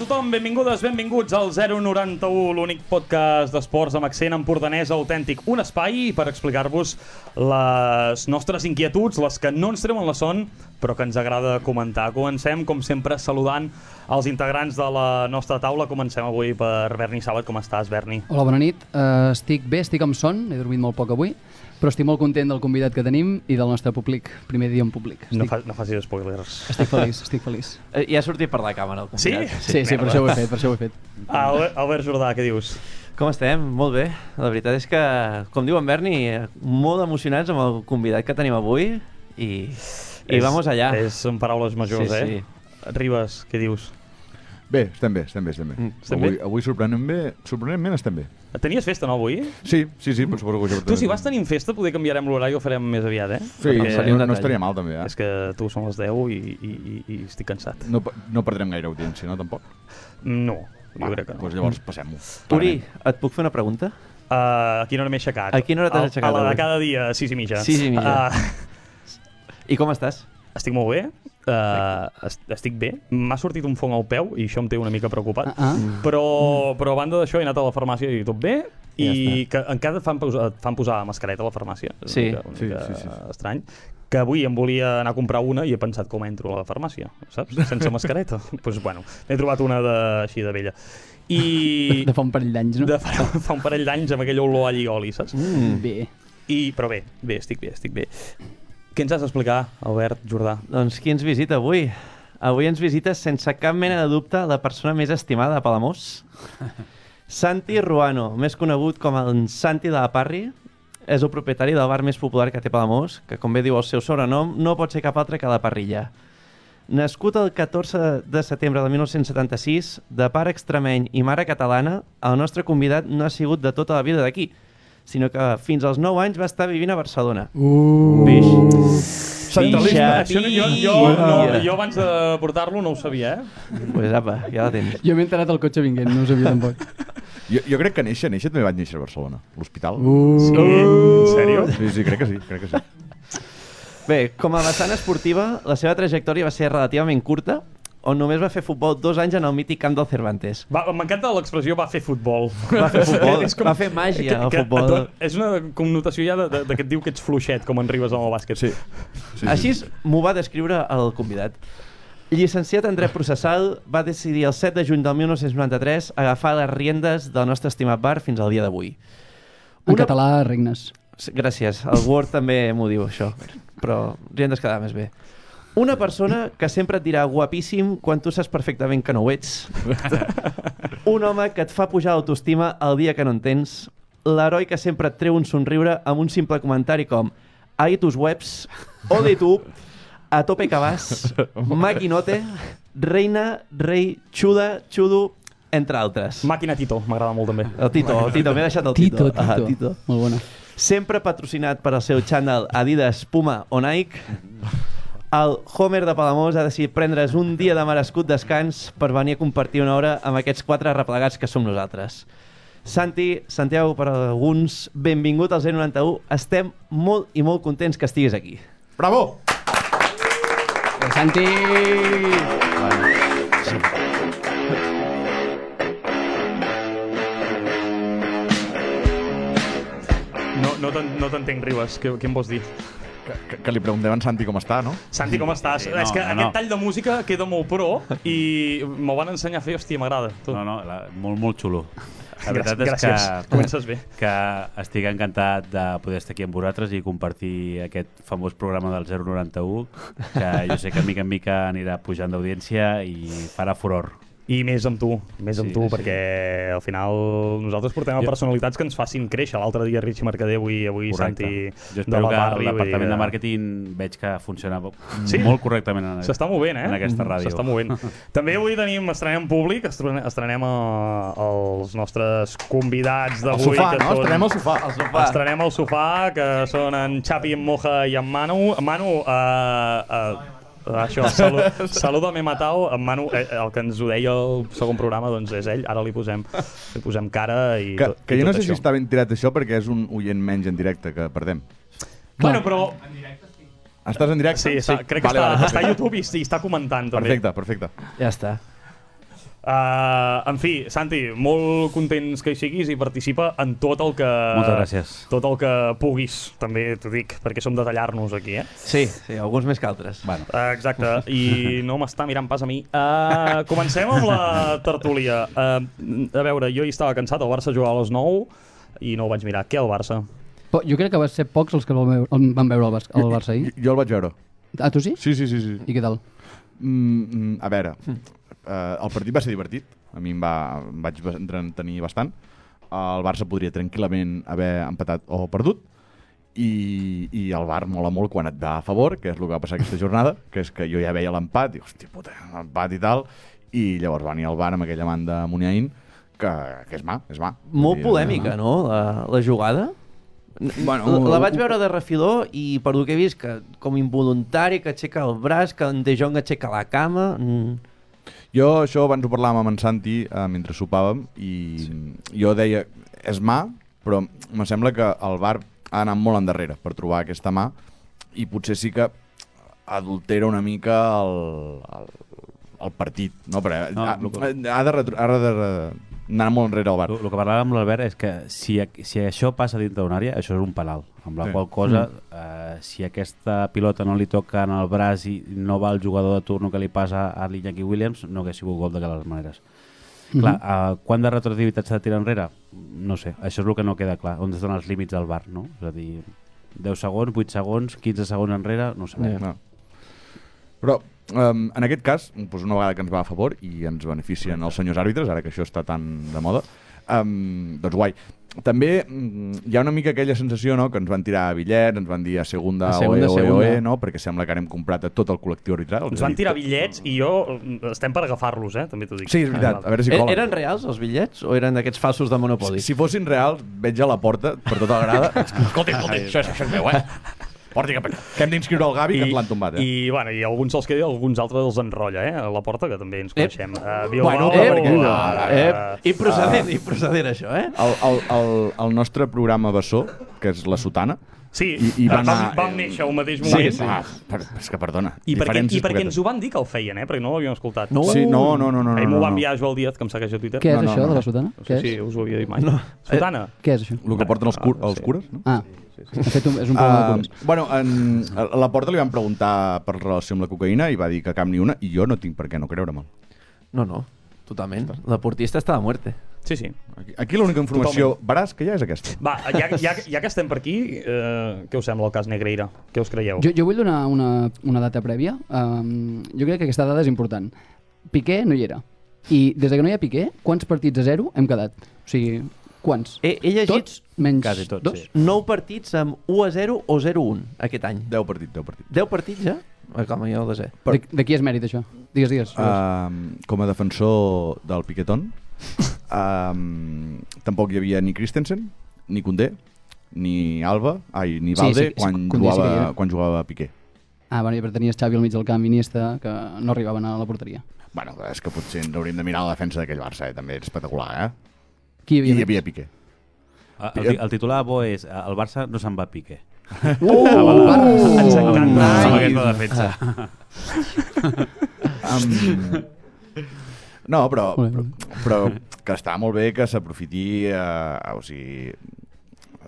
tothom, benvingudes, benvinguts al 091, l'únic podcast d'esports amb accent empordanès autèntic. Un espai per explicar-vos les nostres inquietuds, les que no ens treuen la son, però que ens agrada comentar. Comencem, com sempre, saludant els integrants de la nostra taula. Comencem avui per Berni Sabat. Com estàs, Berni? Hola, bona nit. Uh, estic bé, estic amb son, he dormit molt poc avui, però estic molt content del convidat que tenim i del nostre públic, primer dia en públic. Estic, No, fa, no facis spoilers. estic feliç, estic feliç. Eh, Ja ha sortit per la càmera el Sí? convidat. Sí, sí, per això ho he fet, per això ho he fet. Ah, Albert, Albert Jordà, què dius? Com estem? Molt bé. La veritat és que, com diu en Berni, molt emocionats amb el convidat que tenim avui i, i És- vamos allà. És, són paraules majors, Sí, eh? Ribes, què dius? Bé, estem bé, estem bé, estem bé. Mm, estem avui, bé? avui sorprenentment bé, sorprenentment estem bé. Tenies festa, no, avui? Sí, sí, sí, però suposo que ho Tu, si vas tenint festa, poder canviarem l'horari i ho farem més aviat, eh? Sí, Perquè seria no, no estaria mal també, eh? És que tu són les 10 i, i, i, i estic cansat. No, no perdrem gaire audiència, no, tampoc? No, jo crec que no. Doncs llavors passem-ho. Uri, et puc fer una pregunta? Uh, a quina hora m'he aixecat? A quina hora t'has aixecat A la de cada dia, a 6 i mitja. Sis i mitja. Uh, I com estàs? estic molt bé, uh, est estic bé. M'ha sortit un fong al peu i això em té una mica preocupat. Ah, ah. Però, però a banda d'això he anat a la farmàcia i tot bé i Ja que encara et fan, posar, et fan posar mascareta a la farmàcia. És Sí. una mica, una Sí, mica sí, sí. estrany. Que avui em volia anar a comprar una i he pensat com entro a la farmàcia, saps? Sense mascareta. Doncs pues, bueno, n'he trobat una de, així de vella. I De fa un parell d'anys, no? de fa, fa un parell d'anys amb aquella olor a lligoli, saps? Mm. Bé. I, però bé, bé, estic bé, estic bé. Què ens has d'explicar, Albert Jordà? Doncs qui ens visita avui? Avui ens visita sense cap mena de dubte la persona més estimada de Palamós. Santi Ruano, més conegut com el Santi de la Parri, és el propietari del bar més popular que té Palamós, que com bé diu el seu sobrenom, no pot ser cap altre que la Parrilla. Nascut el 14 de setembre de 1976, de pare extremeny i mare catalana, el nostre convidat no ha sigut de tota la vida d'aquí, sinó que fins als 9 anys va estar vivint a Barcelona. Uh. Pixa, Això no, jo, jo, no, jo abans de portar-lo no ho sabia, eh? Pues apa, ja la tens. Jo m'he enterat al cotxe vinguent, no ho sabia tampoc. Jo, jo crec que néixer, néixer també vaig néixer a Barcelona, a l'hospital. Uh. Sí? En sèrio? Sí, sí, crec que sí, crec que sí. Bé, com a vessant esportiva, la seva trajectòria va ser relativament curta, on només va fer futbol dos anys en el mític camp del Cervantes. Va, M'encanta l'expressió va fer futbol. Va fer futbol, És va fer màgia al futbol. a tu- És una connotació ja de, de, de que et diu que ets fluixet, com en Ribes amb el bàsquet. Sí. sí, Així sí. m'ho va descriure el convidat. Llicenciat en dret processal, va decidir el 7 de juny del 1993 agafar les riendes del nostre estimat bar fins al dia d'avui. En Una- català, regnes. Gràcies, el Word també m'ho diu això, però riendes quedava més bé. Una persona que sempre et dirà guapíssim quan tu saps perfectament que no ho ets. Un home que et fa pujar l'autoestima el dia que no en tens. L'heroi que sempre et treu un somriure amb un simple comentari com Ai, tus webs, o de tu, a tope que vas, maquinote, reina, rei, xuda, xudo, entre altres. Màquina Tito, m'agrada molt també. El Tito, el Tito, m'he deixat el Tito, Tito. Tito. Ah, Tito. Molt bona. Sempre patrocinat per al seu channel Adidas, Puma o Nike, el Homer de Palamós ha decidit prendre's un dia de merescut descans per venir a compartir una hora amb aquests quatre replegats que som nosaltres. Santi, Santiago, per alguns, benvingut al 091. Estem molt i molt contents que estiguis aquí. Bravo! Eh, Santi! No, no t'en- no t'entenc, Ribes. Què, què em vols dir? Que, que, que li preguntem a en Santi com està, no? Santi, com estàs? Sí, no, és que no, aquest no. tall de música queda molt pro i m'ho van ensenyar a fer, hòstia, m'agrada. No, no, la, molt, molt xulo. La veritat Gràcies. és que, Comences bé. que estic encantat de poder estar aquí amb vosaltres i compartir aquest famós programa del 091 que jo sé que mica en mica anirà pujant d'audiència i farà furor. I més amb tu, més amb Sí, tu, sí. perquè al final nosaltres portem a Jo- personalitats que ens facin créixer. L'altre dia Richie Mercadeu i avui Correcte. Santi Jo de la Barri. el vull dir de màrqueting veig que funciona Sí? molt correctament en, S'està movent, eh? en aquesta ràdio. S'està movent. També avui tenim, estrenem públic, estrenem, a, els nostres convidats El d'avui. sofà, que no? Estrenem el sofà. El sofà. Estrenem el sofà, que són en Xapi, en Moja i en Manu. Manu, uh, uh, Això, salu saluda'm Matao, en Manu, eh, el que ens ho deia el segon programa, doncs és ell, ara li posem, li posem cara i Que, tot, que i jo no sé si això. està ben tirat això perquè és un oient menys en directe que perdem. Bueno, però Estàs en directe? sí, està, crec que vale, està, vale, està a YouTube i, i està comentant també. Perfecte, perfecte. Ja està. Uh, en fi, Santi, molt contents que hi siguis i participa en tot el que... Moltes gràcies. Tot el que puguis, també t'ho dic, perquè som de tallar-nos aquí, eh? Sí, sí, alguns més que altres. Bueno, Uh, exacte, i no m'està mirant pas a mi. Uh, comencem amb la tertúlia. Uh, a veure, jo hi estava cansat, el Barça jugava a les 9 i no ho vaig mirar. Què el Barça? Po- Jo crec que va ser pocs els que el van veure el, Bas- el Barça ahir. Jo, jo el vaig veure. Ah, tu sí? Sí, sí, sí. sí. I què tal? Mm, mm, a veure, eh, el partit va ser divertit. A mi em, va, em vaig entretenir bastant. El Barça podria tranquil·lament haver empatat o perdut. I, i el Bar mola molt quan et va a favor, que és el que va passar aquesta jornada, que és que jo ja veia l'empat, i hòstia puta, l'empat i tal, i llavors va venir el Bar amb aquella banda Muniain, que, que és mà, és mà. Molt polèmica, no?, la, la jugada. Bueno, la, la vaig veure de refiló i per el que he vist que com involuntari que aixeca el braç, que en De Jong aixeca la cama... Mm. Jo això abans ho parlàvem amb en Santi eh, mentre sopàvem i sí. jo deia, és mà, però me sembla que el bar ha anat molt endarrere per trobar aquesta mà i potser sí que adultera una mica el, el, el partit, no? Perquè No, ha, ha de, retro, ha de anar molt enrere el bar. el, el que parlàvem amb l'Albert és que si, si això passa dintre d'una àrea, això és un penal. Amb la Sí. qual cosa, eh, si aquesta pilota no li toca en el braç i no va al jugador de turno que li passa a l'Iñaki Williams, no hauria sigut gol de les maneres. Clar, uh, quant de retroactivitat s'ha de tirar enrere? No sé, això és el que no queda clar. On estan els límits del bar, no? És a dir, 10 segons, 8 segons, 15 segons enrere, no sé. Ja. No. Però um, en aquest cas, doncs una vegada que ens va a favor i ens beneficien els senyors àrbitres, ara que això està tan de moda, um, doncs guai. També mm, hi ha una mica aquella sensació no, que ens van tirar bitllets, ens van dir a segunda, A segunda, oe, oe, segunda. oe, no? perquè sembla que ara hem comprat a tot el col·lectiu arbitral. Ens van tirar bitllets i jo eh, estem per agafar-los, eh? També t'ho dic. Sí, és veritat, a veure si E- colen. Eren reals els bitllets o eren d'aquests falsos de Monopoli? Si fossin reals, veig a la porta per tota la grada. escolta, escolta, això, és- això és meu, eh? Porti cap aquí. Que hem d'inscriure el Gavi, que ens l'han tombat, eh? I, bueno, i alguns se'ls queda i alguns altres els enrotlla, eh? A la porta, que també ens coneixem. Uh, Bueno, però perquè- uh, Eh, improcedent, improcedent això, eh? El, el, el, el nostre programa Bessó, que és la sotana, Sí, I- i va vam, vam néixer al mateix Sí, moment. sí. Ah, per, és que perdona. I perquè, I perquè ens ho van dir que el feien, eh? Perquè no l'havíem escoltat. No. Sí, no, no, no, no. Ahir no, m'ho va no. enviar Joel Díaz, que em segueix a Twitter. Què és No, no, això no. de la sotana? No sé si us ho havia dit mai. No. Sotana. Què és això? El que porten els, cur, Ah, els sí. cures, no? Ah, de fet, un- és un programa de Uh, cures. bueno, en, a la porta li van preguntar per relació amb la cocaïna i va dir que cap ni una i jo no tinc per què no creure-me'l. No, no, totalment. La portista està de muerte. Sí, sí. Aquí, aquí l'única informació veràs que ja és aquesta. Va, ja, ja, ja que estem per aquí, eh, què us sembla el cas Negreira? Què us creieu? Jo, jo vull donar una, una data prèvia. Um, jo crec que aquesta dada és important. Piqué no hi era. I des de que no hi ha Piqué, quants partits a zero hem quedat? O sigui, quants? He, he llegit Tots? Menys Quasi tots, dos? sí. 9 partits amb 1 a 0 o 0 a 1 aquest any. 10 partits, 10 partits. 10 partits ja? Ah, com jo el desè. Per- De, de qui és mèrit, això? Digues, digues. Um, com a defensor del Piquetón, um, tampoc hi havia ni Christensen, ni Condé, ni Alba, ai, ni Sí, Valde sí, sí, quan, sí que hi jugava, era. quan jugava Piqué. Ah, bueno, però tenies Xavi al mig del camp, Iniesta, que no arribaven a la porteria. Bueno, és que potser ens hauríem de mirar la defensa d'aquell Barça, eh? també és espectacular, eh? Qui hi I havia? hi havia Piqué. El, el, el titular bo és eh, el Barça no se'n va a pique. Uh, Ens encanta. Amb Ai. aquesta defensa. Um, no, però, però, però que està molt bé que s'aprofiti, eh, o sigui,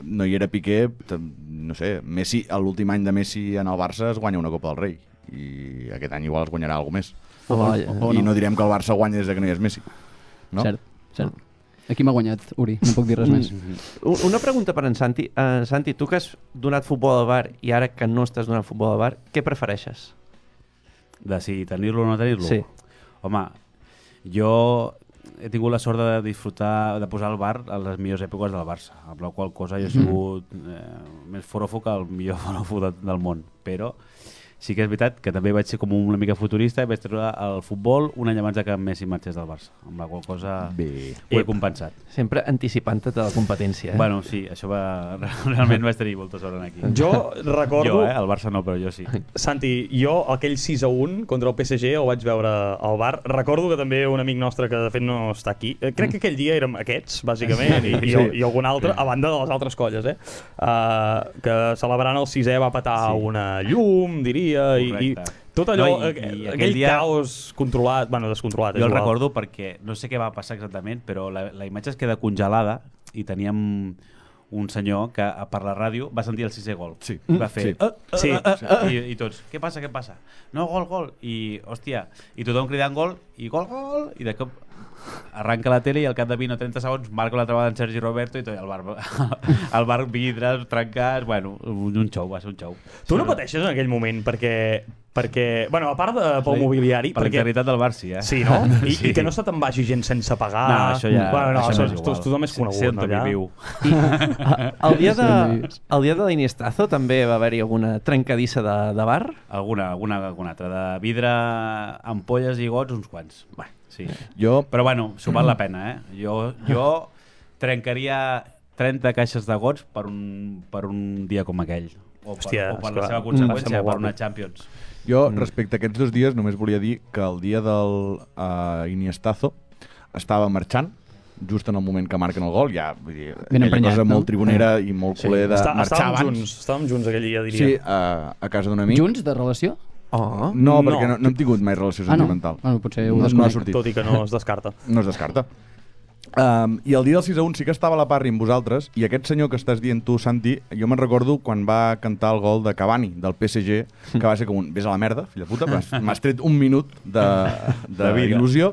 no hi era Piqué, no sé, Messi, l'últim any de Messi en el Barça es guanya una Copa del Rei i aquest any igual es guanyarà alguna més. Home, o I no. no direm que el Barça guanya des de que no hi és Messi. No? Cert, cert. Aquí m'ha guanyat, Uri, no puc dir res més. Un- Una pregunta per en Santi. Uh, Santi, tu que has donat futbol al bar i ara que no estàs donant futbol al bar, què prefereixes? De si tenir-lo o no tenir-lo? Sí. Home, jo he tingut la sort de disfrutar, de posar el bar a les millors èpoques del Barça, amb la qual cosa jo he sigut eh, més forofo que el millor forofo de, del món. Però sí que és veritat que també vaig ser com una mica futurista i vaig treure el futbol un any abans de que Messi marxés del Barça, amb la qual cosa Bé. ho he compensat. Sempre anticipant-te de la competència. Eh? Bueno, sí, això va... Realment vaig tenir molta sort en aquí. Jo recordo... Jo, eh? El Barça no, però jo sí. Santi, jo aquell 6 a 1 contra el PSG el vaig veure al bar. Recordo que també un amic nostre que de fet no està aquí, eh, crec que aquell dia érem aquests, bàsicament, i, i, i algun altre, a banda de les altres colles, eh? Uh, que celebrant el sisè va petar Sí. una llum, diria, i, i Correcte. tot allò, No, i- aqu- i aquell dia- caos controlat, bueno, descontrolat. Jo el recordo perquè no sé què va passar exactament, però la, la imatge es queda congelada i teníem un senyor que a- per la ràdio va sentir el sisè gol. Sí. Va fer... Sí. "Ah, ah, Sí. ah, ah", I, I tots, què passa, què passa? No, gol, gol. I, hòstia, i tothom cridant gol, i gol, gol, i de cop arranca la tele i al cap de 20 o 30 segons marca la trobada en Sergi Roberto i tot, el bar, el bar vidres, trencats, bueno, un, un xou, va ser un xou. Tu no pateixes en aquell moment perquè, perquè bueno, a part de pel Sí. mobiliari, Per la perquè integritat del Bar, sí, eh? Sí, no? I, Sí. I que no se te'n vagi gent sense pagar. No, això ja... Bueno, no, això no és tu, igual. tothom és conegut, on no, allà? viu. el dia de, Sí. el dia de l'Iniestazo també va haver-hi alguna trencadissa de, de bar? Alguna, alguna, alguna altra. De vidre, ampolles i gots, uns quants. Bé, sí. Jo, Però bueno, s'ho val la pena, eh? Jo, jo trencaria 30 caixes de gots per un, per un dia com aquell. O per, Hòstia, o per la seva va- conseqüència, per una. Champions. Jo respecte a aquests dos dies, només volia dir que el dia del uh, Iniestazo estava marxant, just en el moment que marquen el gol, ja, vull dir, Ben aquella emprenyat, cosa no? molt tribunera i molt Sí. culer de Està, marxar estàvem abans. junts, estàvem junts aquell dia, diria. Sí, a, a casa d'un amic. Junts, de relació? Oh. No, No. perquè no, no hem tingut mai relació Ah, no? sentimental. Bueno, potser ho No, no ha desconec. sortit. Tot i que no es descarta. No es descarta. Um, I el dia del 6 a 1 sí que estava a la parri amb vosaltres i aquest senyor que estàs dient tu, Santi, jo me'n recordo quan va cantar el gol de Cavani, del PSG, que va ser com un... Ves a la merda, fill de puta, m'has tret un minut de, de, De il·lusió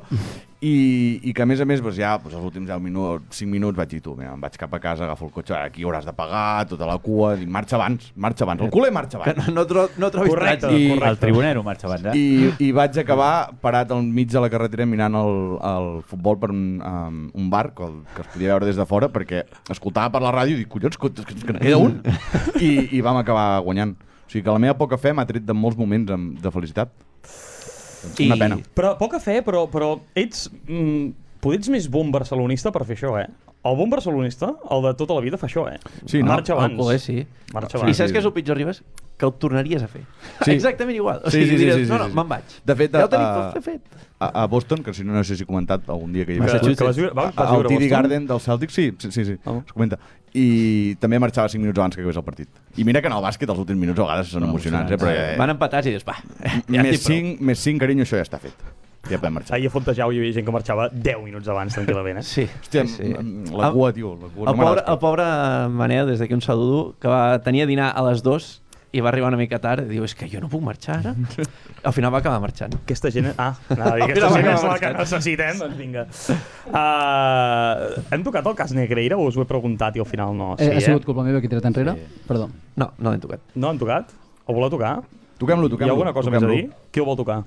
i, i que a més a més doncs ja doncs els últims 10 minuts, 5 minuts vaig dir tu, mira, em vaig cap a casa, agafo el cotxe, aquí hauràs de pagar, tota la cua, dic, marxa abans, marxa abans, el culer marxa Que abans. no, no, tro no trobis Correcte. I- correcte. El tribunero marxa abans, eh? I, I vaig acabar parat al mig de la carretera mirant el, el futbol per un, um, un bar que, el, que es podia veure des de fora perquè escoltava per la ràdio i dic, collons, que, que, que queda un I, i vam acabar guanyant o sigui que la meva poca fe m'ha tret de molts moments amb, de felicitat I- una pena Però poca fe, però, però ets... Mm, potser ets més bon barcelonista per fer això, eh? El bon barcelonista, el de tota la vida, fa això, eh? Sí, no? Marxa abans. El culer, sí. Marxa I abans. saps què és el pitjor, Ribas? Que ho tornaries a fer. Sí. Exactament igual. O Sí, sigui, sí, sí, diries, sí, sí, no, no, sí. me'n vaig. De fet, ja ho tenim a- tot fet. A, a Boston, que si no, no sé si he comentat algun dia que hi havia que vas viure- vas- vas al viure a TD? Garden del Celtic, sí, sí, sí, sí Ah. es comenta. I també marxava 5 minuts abans que acabés el partit. I mira que en el bàsquet els últims minuts a vegades són emocionants, eh? Però, eh, Van empatats i dius, va, ja més, estic prou. 5, més 5, carinyo, això ja està fet. Ja podem marxar. Ahir a Fontejau hi havia gent que marxava 10 minuts abans, tranquil·lament, eh? Sí, Hòstia, sí, sí. la cua, tio, la cua. El no pobre, el pobre Manel, des d'aquí un saludo, que va, tenia dinar a les 2 i va arribar una mica tard i diu, és que jo no puc marxar ara. Al final va acabar marxant. Aquesta gent... Ah, anava a dir, aquesta gent és la que necessitem, doncs vinga. Uh, hem tocat el cas Negreira o us ho he preguntat i al final no? Eh, Sí, ha sigut eh? culpa meva que he tirat enrere? Perdó. No, no l'hem tocat. No han tocat? O voleu tocar? Toquem-lo, Hi toquem-lo. ha alguna cosa més a dir? Qui ho vol tocar?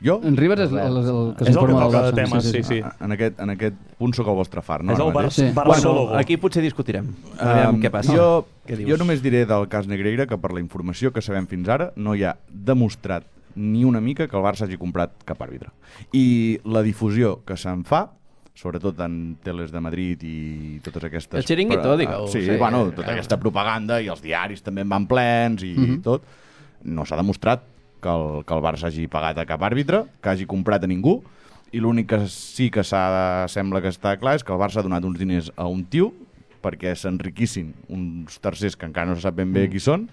Jo? En Rivers és, el, el, el que És el que s'informa del de Barça. temes, sí, sí. En aquest, en aquest punt sóc el vostre far, no? és el Ara Bar mateix? Sí. Barcelona. Bueno, aquí potser discutirem. Um, què passa. Jo, Què dius? jo només diré del cas Negreira que per la informació que sabem fins ara no hi ha demostrat ni una mica que el Barça hagi comprat cap àrbitre. I la difusió que se'n fa sobretot en teles de Madrid i totes aquestes... El Chiringuito, però, digueu, Sí, sí. bueno, tota aquesta propaganda i els diaris també en van plens i, Mhm. tot. No s'ha demostrat que el, que el Barça hagi pagat a cap àrbitre, que hagi comprat a ningú, i l'únic que sí que s'ha sembla que està clar és que el Barça ha donat uns diners a un tio perquè s'enriquissin uns tercers que encara no se sap ben bé qui són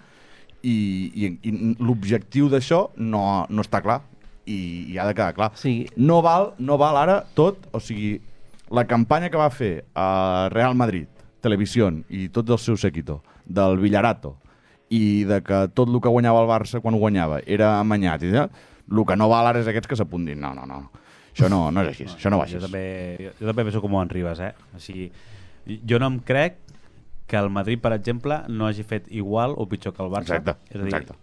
i, i, i l'objectiu d'això no, no està clar i, i ha de quedar clar. Sí. No val, no val ara tot, o sigui, la campanya que va fer a Real Madrid, Televisió i tots el seu séquito, del Villarato, i de que tot el que guanyava el Barça quan ho guanyava era amanyat, i tal, el que no val ara és aquests que s'apuntin. No, no, no. Això no, no és així, això no va així. Jo també, jo, jo també penso com en Ribas, eh? O sigui, jo no em crec que el Madrid, per exemple, no hagi fet igual o pitjor que el Barça. Exacte, és a dir, exacte.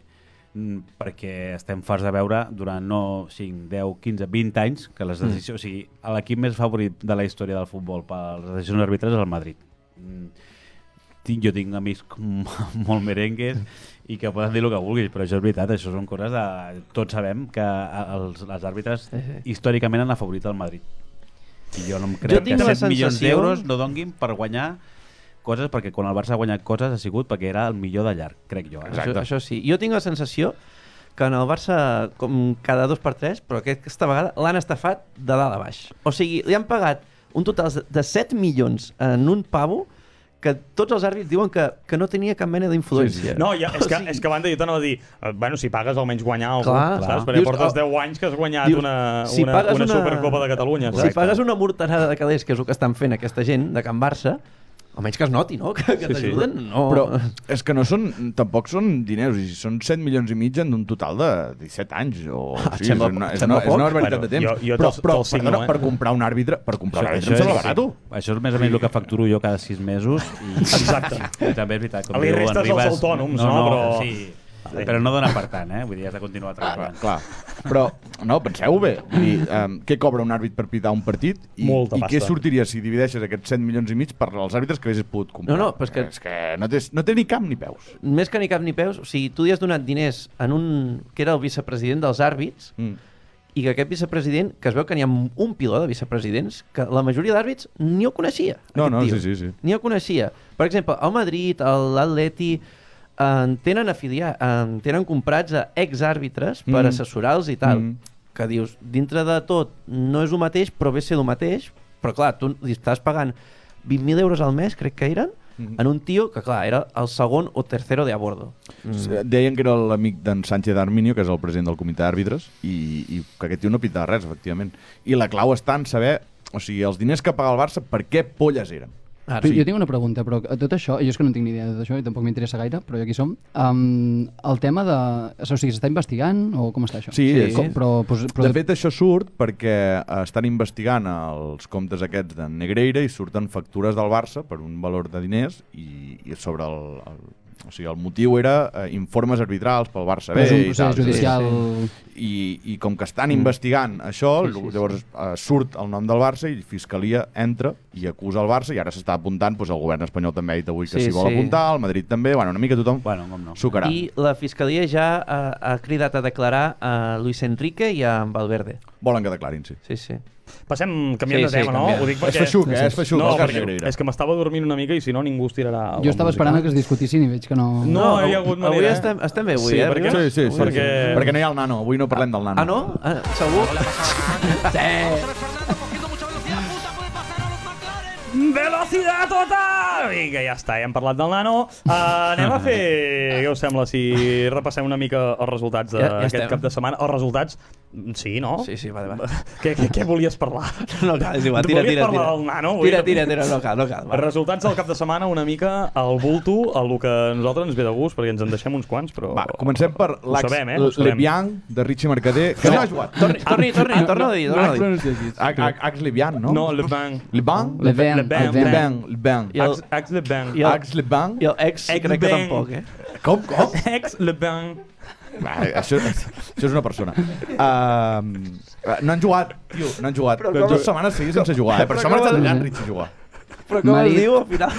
mm, perquè estem farts de veure durant no 5, 10, 15, 20 anys que les decisions, o sigui, l'equip més favorit de la història del futbol per les decisions arbitres és el Madrid. Mm, tinc, jo tinc amics molt merengues i que poden dir el que vulguis, però això és veritat, això són coses de... Tots sabem que els, els àrbitres Sí, sí. històricament han afavorit el Madrid. I jo no em Jo crec tinc que la 7 milions sensació- d'euros no donguin per guanyar coses, perquè quan el Barça ha guanyat coses ha sigut perquè era el millor de llarg, crec jo. Eh? Això, això sí. Jo tinc la sensació que en el Barça, com cada dos per tres, però aquesta vegada l'han estafat de dalt a baix. O sigui, li han pagat un total de 7 milions en un pavo que tots els àrbits diuen que, que no tenia cap mena d'influència. No, ja, és, que, és que a banda jo t'anava a dir, eh, bueno, si pagues almenys guanyar alguna Clar, cosa, clar. saps? Perquè Dius, portes oh, 10 anys que has guanyat dius, una, si una, una, una- Supercopa de Catalunya. Si saps? pagues una morterada de calés, que és el que estan fent aquesta gent de Can Barça, almenys que es noti, no? Que, que Sí, sí. t'ajuden, no... Però és que no són, tampoc són diners, i són 7 milions i mig en un total de 17 anys. O, Ah, sí, sembla- és, una, és, una, és una barbaritat Bueno, de temps. jo- jo però, però perdona, eh? per comprar un àrbitre, per comprar un àrbitre em sembla barat. això és més o menys el que facturo jo cada 6 mesos i, Exacte. i també és veritat com Li restes en Ribas, als autònoms, no? Però- sí, però no dona per tant, eh? vull dir, has de continuar treballant Clar, però, no, penseu bé. Vull dir, um, què cobra un àrbit per pitar un partit? I, Molta i què pasta. sortiria si divideixes aquests 100 milions i mig per als àrbitres que haguessis pogut comprar? No, no, però és que- És que no té, no té ni cap ni peus. Més que ni cap ni peus, o sigui, tu li has donat diners en un... que era el vicepresident dels àrbits, Mm. i que aquest vicepresident, que es veu que n'hi ha un piló de vicepresidents, que la majoria d'àrbits ni ho coneixia. No, no, tio. sí, sí, sí. Ni ho coneixia. Per exemple, el Madrid, el- l'Atleti, en tenen afiliat, en tenen comprats a exàrbitres per Mm. assessorar-los i tal. Mm. Que dius, dintre de tot, no és el mateix, però ve ser el mateix, però clar, tu li estàs pagant 20.000 euros al mes, crec que eren, Mhm. en un tio que, clar, era el segon o tercero de a bordo. Mm. Deien que era l'amic d'en Sánchez Arminio, que és el president del comitè d'àrbitres, i, i que aquest tio no pita res, efectivament. I la clau està en saber, o sigui, els diners que paga el Barça, per què polles eren? Ara, Però Jo tinc una pregunta, però a tot això, jo és que no tinc ni idea de tot això i tampoc m'interessa gaire, però ja aquí som. Um, el tema de... O sigui, s'està investigant o com està això? Sí, Sí. Com, però, però, però de fet, això surt perquè estan investigant els comptes aquests de Negreira i surten factures del Barça per un valor de diners i, i sobre el, el, o sigui, el motiu era eh, informes arbitrals pel Barça B és un i procés tal. judicial... I, I com que estan investigant això, Sí, sí, sí. llavors eh, surt el nom del Barça i Fiscalia entra i acusa el Barça i ara s'està apuntant, doncs el govern espanyol també ha dit avui que Sí, s'hi vol sí. apuntar, el Madrid també, bueno, una mica tothom Bueno, com no. sucarà. I la Fiscalia ja ha, ha cridat a declarar a Luis Enrique i a Valverde. Volen que declarin, sí. Sí, sí. Passem, canviem Sí, de sí, tema, no? canvia. Ho dic És perquè... feixuc, eh? És feixuc. No, cas perquè és que m'estava dormint una mica i si no ningú es tirarà Jo estava esperant que es discutissin i veig que no... No, hi ha hagut manera. Avui eh? estem, estem bé, avui, sí, eh? perquè? Sí, sí, sí. perquè... sí. Perquè no hi ha el nano, avui no parlem del nano. Ah, no? Ah, segur? Velocidad total! Vinga, ja està, ja hem parlat del nano. Uh, anem a fer, què us sembla, si repassem una mica els resultats Ja- ja d'aquest estem. cap de setmana? Els resultats, sí, no? Sí, sí, va, va. Què, què, què volies parlar? No cal, és igual, tira, volies tira, parlar tira. del nano, avui? Tira, tira, tira, no cal, no cal. Va. Resultats del cap de setmana, una mica al bulto, a lo que a nosaltres ens ve de gust, perquè ens en deixem uns quants, però... Va, comencem per l'Ax eh? Lebian de Richie Mercader, que no, ha jugat. Torni, torni, torni, torna a dir, torna a dir. Ax- Ax Ax Lebian, no? No, Le Ban. Leban? Le Le Le Ven. Leban, Leban. I el- Ax, Ax Le Ban. I el- Ax Leban? I el ex, Ex crec que tampoc, eh? Com, com? Ex Le Ban. Va, això, això és una persona. Uh, no han jugat, tio, no han jugat. com- Dues setmanes seguides sense jugar, eh? Per això m'ha estat allà Richie a jugar. Però com Marit. es diu al final?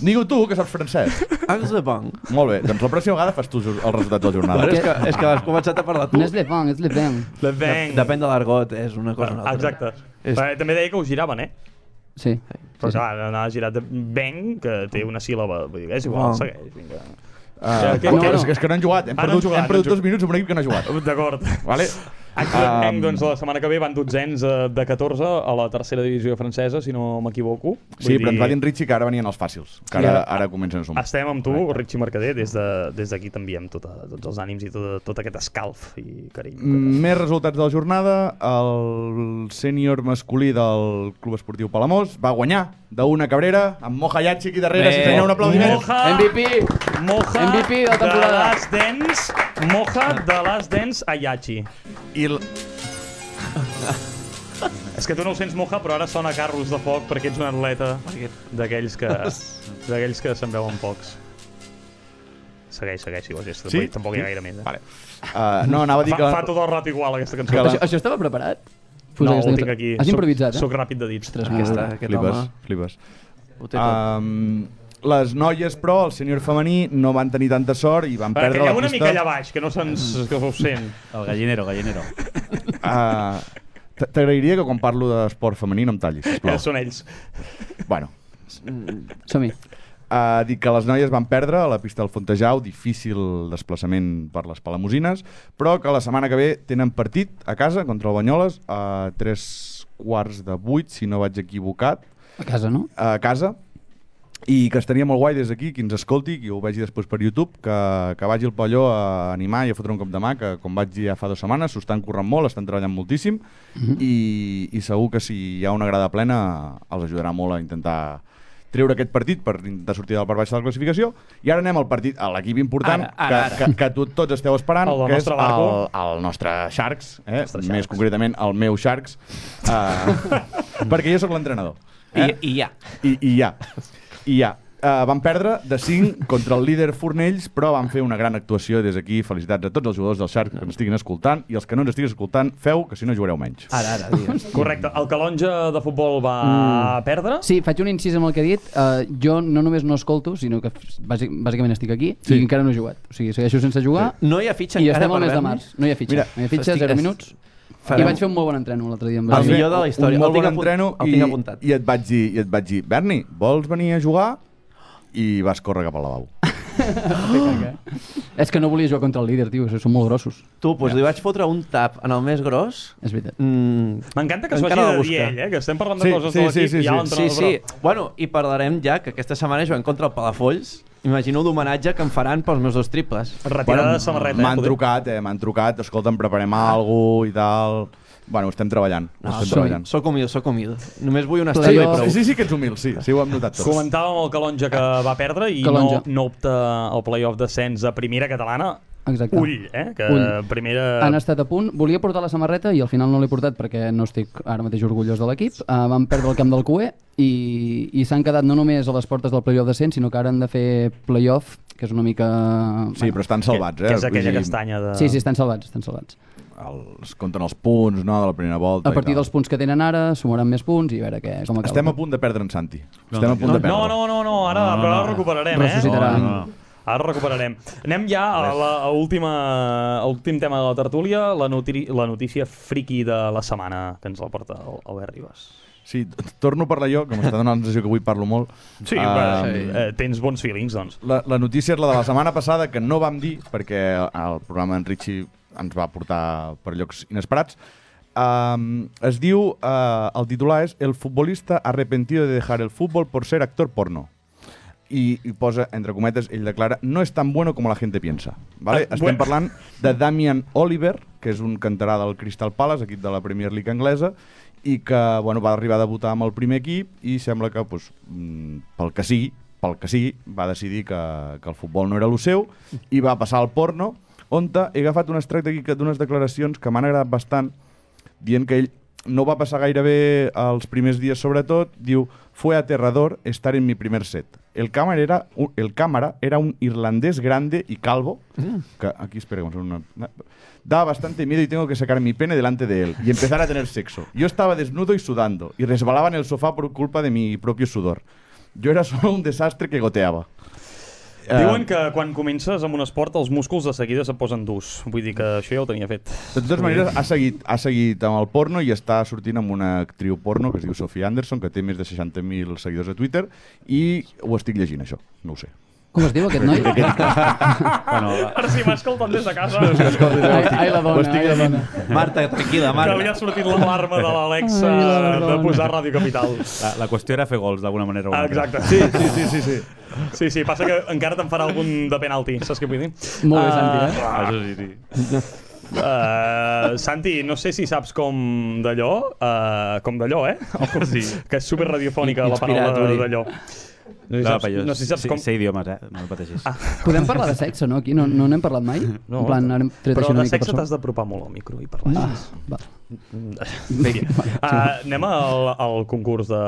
Digue-ho tu, que saps francès. Ax de Bang. Molt bé, doncs la pròxima vegada fas tu els resultats de la jornada. Bueno, és, que, és que has començat a parlar tu. No és Le Ven, és Le Ven. Le Ban. Depèn de l'argot, és una cosa o una altra. Exacte. És- Però també deia que ho giraven, eh? Sí. Però clar, anava girat de bang, que té una síl·laba. Vull dir, és igual, Bang. segueix, vinga. Uh, que- no, que- és, que, és que no han jugat. Hem Ah, no han perdut, jugat, hem perdut no han dos minuts amb un equip que no ha jugat. D'acord. Vale? Actualment, Um, doncs, la setmana que ve van dotzens eh, de 14 a la tercera divisió francesa, si no m'equivoco. Sí, Vull però ens va dir dir, en Richie que ara venien els fàcils. Que ara, ara- ara comencen a sumar. Estem amb tu, Richie Mercader, des d'aquí de, des d'aquí t'enviem tota, tots els ànims i tot, tot aquest escalf i carinyo. Mm, Més resultats de la jornada. El sènior masculí del Club Esportiu Palamós va guanyar d'una cabrera amb Moja Yachi aquí darrere. Bé. Si senyor, un aplaudiment. Moja, MVP! Moja MVP de la temporada. de Last Dance, Moja de Last Dance Ayachi. I l... És que tu no ho sents moja, però ara sona carros de foc perquè ets un atleta d'aquells que, d'aquells que se'n veuen pocs. Segueix, segueix, si vols. Sí? Tampoc hi ha gaire més. Eh? Vale. Uh, no, anava a dir Fa, que... fa tot el rato igual, aquesta cançó. Que la- Això, això estava preparat? No, Posar ho aquesta tinc aquí. Has improvisat, eh? Soc ràpid de dits. Ostres, Aquesta, molt bé. aquest Flipes, home flipes. ho té tot. Um, Les noies, però, el sènior femení, no van tenir tanta sort i van Va, perdre calleu la una pista. mica allà baix, que no se'ns que us sent. El gallinero, gallinero. Uh, T'agrairia que quan parlo d'esport femení no em tallis, Que sisplau. són ells. Bueno, Som-hi. Uh, dic que les noies van perdre a la pista del Fontejau, difícil desplaçament per les Palamosines, però que la setmana que ve tenen partit a casa contra el Banyoles a tres quarts de vuit, si no vaig equivocat, A casa, no? a casa, i que estaria molt guai des d'aquí, qui ens escolti, qui ho vegi després per YouTube, que, que vagi al palló a animar i a fotre un cop de mà, que com vaig dir ja fa dues setmanes, s'ho estan corrent molt, estan treballant moltíssim, i, i segur que si hi ha una grada plena els ajudarà molt a intentar treure aquest partit per intentar sortir del part baix de la classificació i ara anem al partit, a l'equip important Ara, ara, que, que, que tu, tots esteu esperant El que és el, el nostre Sharks, eh? Nostre més Sharks. concretament el meu Sharks uh, perquè jo sóc l'entrenador I, I ja. i, i ja. I ja. Uh, van perdre de 5 contra el líder Fornells, però van fer una gran actuació des d'aquí. Felicitats a tots els jugadors del Shark que ens estiguin escoltant i els que no ens estiguin escoltant, feu que si no jugareu menys. Ara, ara, digues. Correcte. El calonja de futbol va Mm. perdre? Sí, faig un incís amb el que he dit. Uh, jo no només no escolto, sinó que bàsic, bàsicament estic aquí Sí. i encara no he jugat. O sigui, segueixo sense jugar No hi ha fitxa i encara estem al per mes de març. No hi ha fitxa. Mira, no hi ha fitxa, estic- 0 minuts. Farem- I vaig fer un molt bon entreno l'altre dia. Amb El millor de la història. Un molt bon entreno i, i et vaig dir, i et vaig dir Berni, vols venir a jugar? I vas córrer cap al lavabo. És que no volia jugar contra el líder, tio. Són molt grossos. Tu, doncs li vaig fotre un tap en el més gros. És veritat. Mm, M'encanta que s'ho hagi de dir ell, eh? que estem parlant de Sí, coses sí, de l'equip sí, i sí, sí, l'entrenador. sí. Bueno, i parlarem ja que aquesta setmana juguem contra el Palafolls. Imagino l'homenatge que em faran pels meus dos triples. Retirada de samarreta. eh, M'han poder. trucat, eh, m'han trucat, escolta, em preparem alguna i tal... Bueno, estem treballant, No, estem soc, treballant. soc humil, soc humil. Només vull una estrella jo- prou. Sí, sí que ets humil, sí, sí ho hem notat tots. Comentàvem el Calonja que va perdre i no, Calonja. no opta al playoff d'ascens a primera catalana. Exacte. Ull, eh? Que Ull. primera... Han estat a punt. Volia portar la samarreta i al final no l'he portat perquè no estic ara mateix orgullós de l'equip. Uh, van perdre el camp del QE i, i s'han quedat no només a les portes del playoff descent, sinó que ara han de fer playoff, que és una mica... Sí, però estan salvats, eh? Que és aquella dir, castanya de... Sí, sí, estan salvats, estan salvats. Els, compten els punts, no?, de la primera volta. A partir dels punts que tenen ara, sumaran més punts i a veure què, com acaba. Estem a punt de perdre en Santi. Estem no, a punt de perdre. No, no, no, no, ara, No, no, però no. ara recuperarem, Ressuscitarà. eh? No, no, no. Ara recuperarem. Anem ja a la a última, a últim tema de la tertúlia, la, noti la notícia friki de la setmana que ens la porta el Albert Ribas. Sí, torno a parlar jo, que m'està donant la sensació que avui parlo molt. Sí, uh, eh, tens bons feelings, doncs. La, la notícia és la de la setmana passada, que no vam dir, perquè el programa en Richie ens va portar per llocs inesperats. Um, es diu, uh, el titular és El futbolista arrepentido de dejar el fútbol por ser actor porno. I, i posa, entre cometes, ell declara no és tan bueno com la gente piensa. ¿vale? Ah, Estem bueno. parlant de Damian Oliver, que és un canterà del Crystal Palace, equip de la Premier League anglesa, i que bueno, va arribar a debutar amb el primer equip i sembla que, pues, mm, pel que sigui, pel que sigui, va decidir que, que el futbol no era el seu i va passar al porno, on he agafat un extracte aquí d'unes declaracions que m'han agradat bastant, dient que ell no va passar gaire bé els primers dies sobretot, diu fue aterrador estar en mi primer set. El cámara era un, el cámara era un irlandés grande y calvo, que aquí esperemos una, daba bastante miedo y tengo que sacar mi pene delante de él y empezar a tener sexo. Yo estaba desnudo y sudando y resbalaba en el sofá por culpa de mi propio sudor. Yo era solo un desastre que goteaba. Diuen Eh, que quan comences amb un esport els músculs de seguida se posen durs. Vull dir que això ja ho tenia fet. De totes maneres, ha seguit, ha seguit amb el porno i està sortint amb una actriu porno que es diu Sophie Anderson, que té més de 60.000 seguidors a Twitter, i ho estic llegint, això. No ho sé. Com es diu aquest noi? Bueno, Ara sí m'escolten des de casa. ai, ai, la dona, ai, la dona. Marta, tranquil·la, Que Marta. havia sortit l'alarma de l'Alexa la de posar Ràdio Capital. la, la qüestió era fer gols d'alguna manera o una Ah, altra. exacte. Sí, sí, sí, sí. sí. Sí, sí, passa que encara te'n farà algun de penalti, saps què vull dir? Molt bé, Ah, Santi, eh? Ah, Això sí, sí. Uh, Santi, no sé si saps com d'allò, uh, com d'allò, eh? Sí. Que és super radiofònica la paraula d'allò. No sé si No, saps, jo no sé si saps sé, com... sé idiomes, eh? No pateixis. Ah. Podem parlar de sexe, no? Aquí no, no n'hem parlat mai? No, en plan, ara hem tret però de mica per sexe t'has d'apropar molt al micro i parlar. Ah, va. Vinga. Uh, anem al, al concurs de,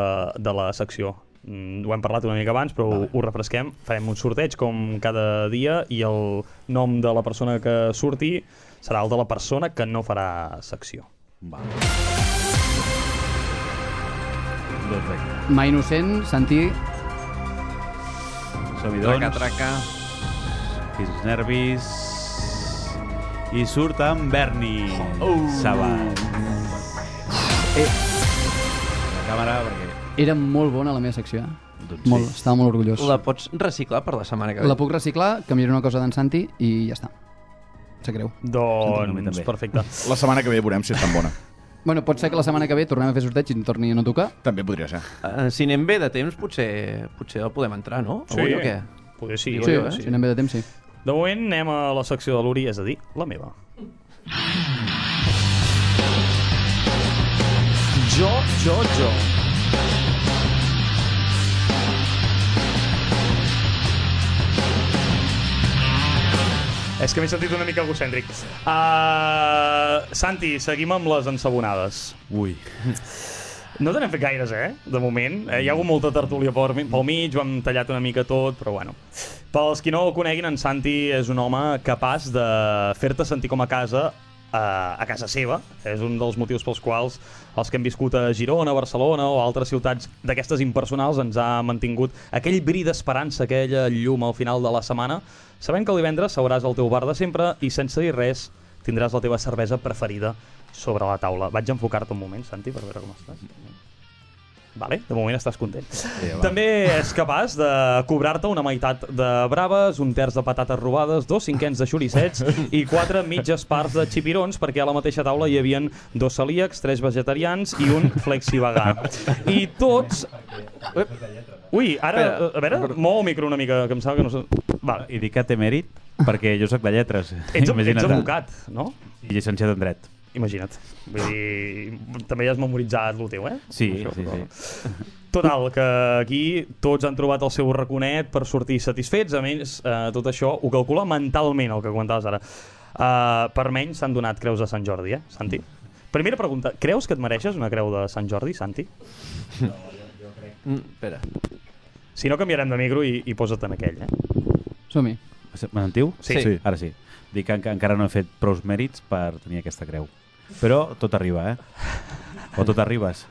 de la secció. Mm, ho hem parlat una mica abans, però ho, ho refresquem. Farem un sorteig com cada dia i el nom de la persona que surti serà el de la persona que no farà secció. Va. Vinga. Mà innocent, Santi... Som-hi, Traca, doncs. traca. Fins els nervis. I surt en Berni Oh. Sabat. Eh, La càmera, perquè... era molt bona la meva secció. eh? Doncs Molt, sí. estava molt orgullós. La pots reciclar per la setmana que ve? La puc reciclar, canviaré una cosa d'en Santi i ja està. Sap greu. a mi Doncs, perfecte. La setmana que ve veurem si és tan bona. Bueno, pot ser que la setmana que ve tornem a fer sorteig i torni a no tocar. També podria ser. Uh, si anem bé de temps, potser, potser el podem entrar, no? Avui o què? Poder sí. Sí, jo, eh? si anem bé de temps, sí. De moment anem a la secció de l'Uri, és a dir, la meva. Jo, jo, jo. És que m'he sentit una mica egocèntric. Uh, Santi, seguim amb les ensabonades. Ui. No te n'hem fet gaires, eh? De moment. Eh, hi ha hagut molta tertúlia pel, pel mig, ho hem tallat una mica tot, però bueno. Pels qui no el coneguin, en Santi és un home capaç de fer-te sentir com a casa eh, a casa seva. És un dels motius pels quals els que hem viscut a Girona, Barcelona o altres ciutats d'aquestes impersonals ens ha mantingut aquell bri d'esperança, aquella llum al final de la setmana, sabent que el divendres seuràs al teu bar de sempre i sense dir res tindràs la teva cervesa preferida sobre la taula. Vaig a enfocar-te un moment, Santi, per veure com estàs. Vale, de moment estàs content. va. També és capaç de cobrar-te una meitat de braves, un terç de patates robades, dos cinquens de xoricets i quatre mitges parts de xipirons, perquè a la mateixa taula hi havien dos celíacs, tres vegetarians i un flexivegà. I tots... Ui, ara, a veure, mou el micro una mica, que em sembla que no... Vale. I dic que té mèrit perquè jo sóc de lletres. Ets, ets advocat, no? I llicenciat en dret. Imagina't. Vull dir, també ja has memoritzat el teu, eh? Sí, Això, sí, però- sí. Total, que aquí tots han trobat el seu raconet per sortir satisfets, a més, eh, tot això ho calcula mentalment, el que comentaves ara. Uh, per menys s'han donat creus de Sant Jordi, eh, Santi? Primera pregunta, creus que et mereixes una creu de Sant Jordi, Santi? Mm, espera. Si no, canviarem de micro i, i posa't en aquell, eh? Som-hi. Me sentiu? Sí. Sí. Ara sí. Dic que enca- encara no he fet prou mèrits per tenir aquesta creu. Però tot arriba, eh? O tot arribes.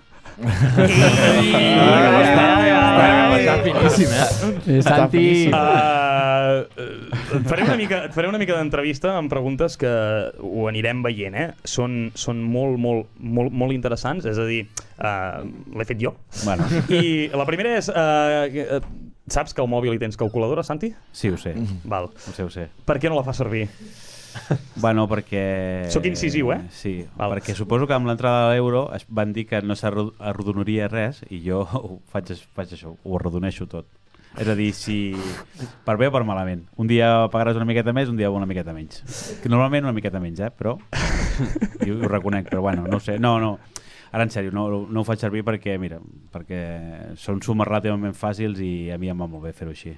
finíssim, eh? Eh, Santi... Et faré una mica, et faré una mica d'entrevista amb preguntes que ho anirem veient, eh? Són, són molt, molt, molt, molt interessants, és a dir, uh, l'he fet jo. Bueno, I la primera és, uh, saps que al mòbil hi tens calculadora, Santi? sí, ho sé. Val. Ho sé, ho sé. Per què no la fa servir? Bueno, perquè... Sóc incisiu, eh? Sí, Val. perquè suposo que amb l'entrada de l'euro es van dir que no s'arrodonaria res i jo ho faig, faig això, ho arrodoneixo tot. És a dir, si per bé o per malament. Un dia pagaràs una miqueta més, un dia una miqueta menys. Que normalment una miqueta menys, eh? Però... I ho, reconec, però bueno, no sé. No, no. Ara, en sèrio, no, no ho faig servir perquè, mira, perquè són sumes relativament fàcils i a mi em va molt bé fer-ho així.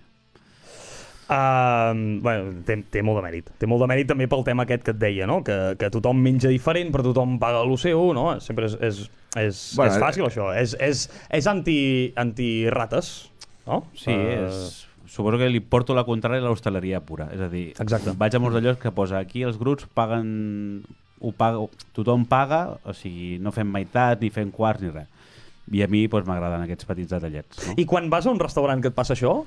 Uh, bueno, té, té molt de mèrit. Té molt de mèrit també pel tema aquest que et deia, no? Que, que tothom menja diferent, però tothom paga el seu, no? Sempre és, és, és, Bueno, és fàcil, això. És, és, és anti, anti-rates, no? Sí, Eh, és... Suposo que li porto la contrària a l'hostaleria pura. És a dir, Exacte. vaig a molts de llocs que posa aquí els grups paguen... Ho paga, tothom paga, o sigui, no fem meitat, ni fem quarts, ni res. I a mi doncs, m'agraden aquests petits detallets. No? I quan vas a un restaurant que et passa això,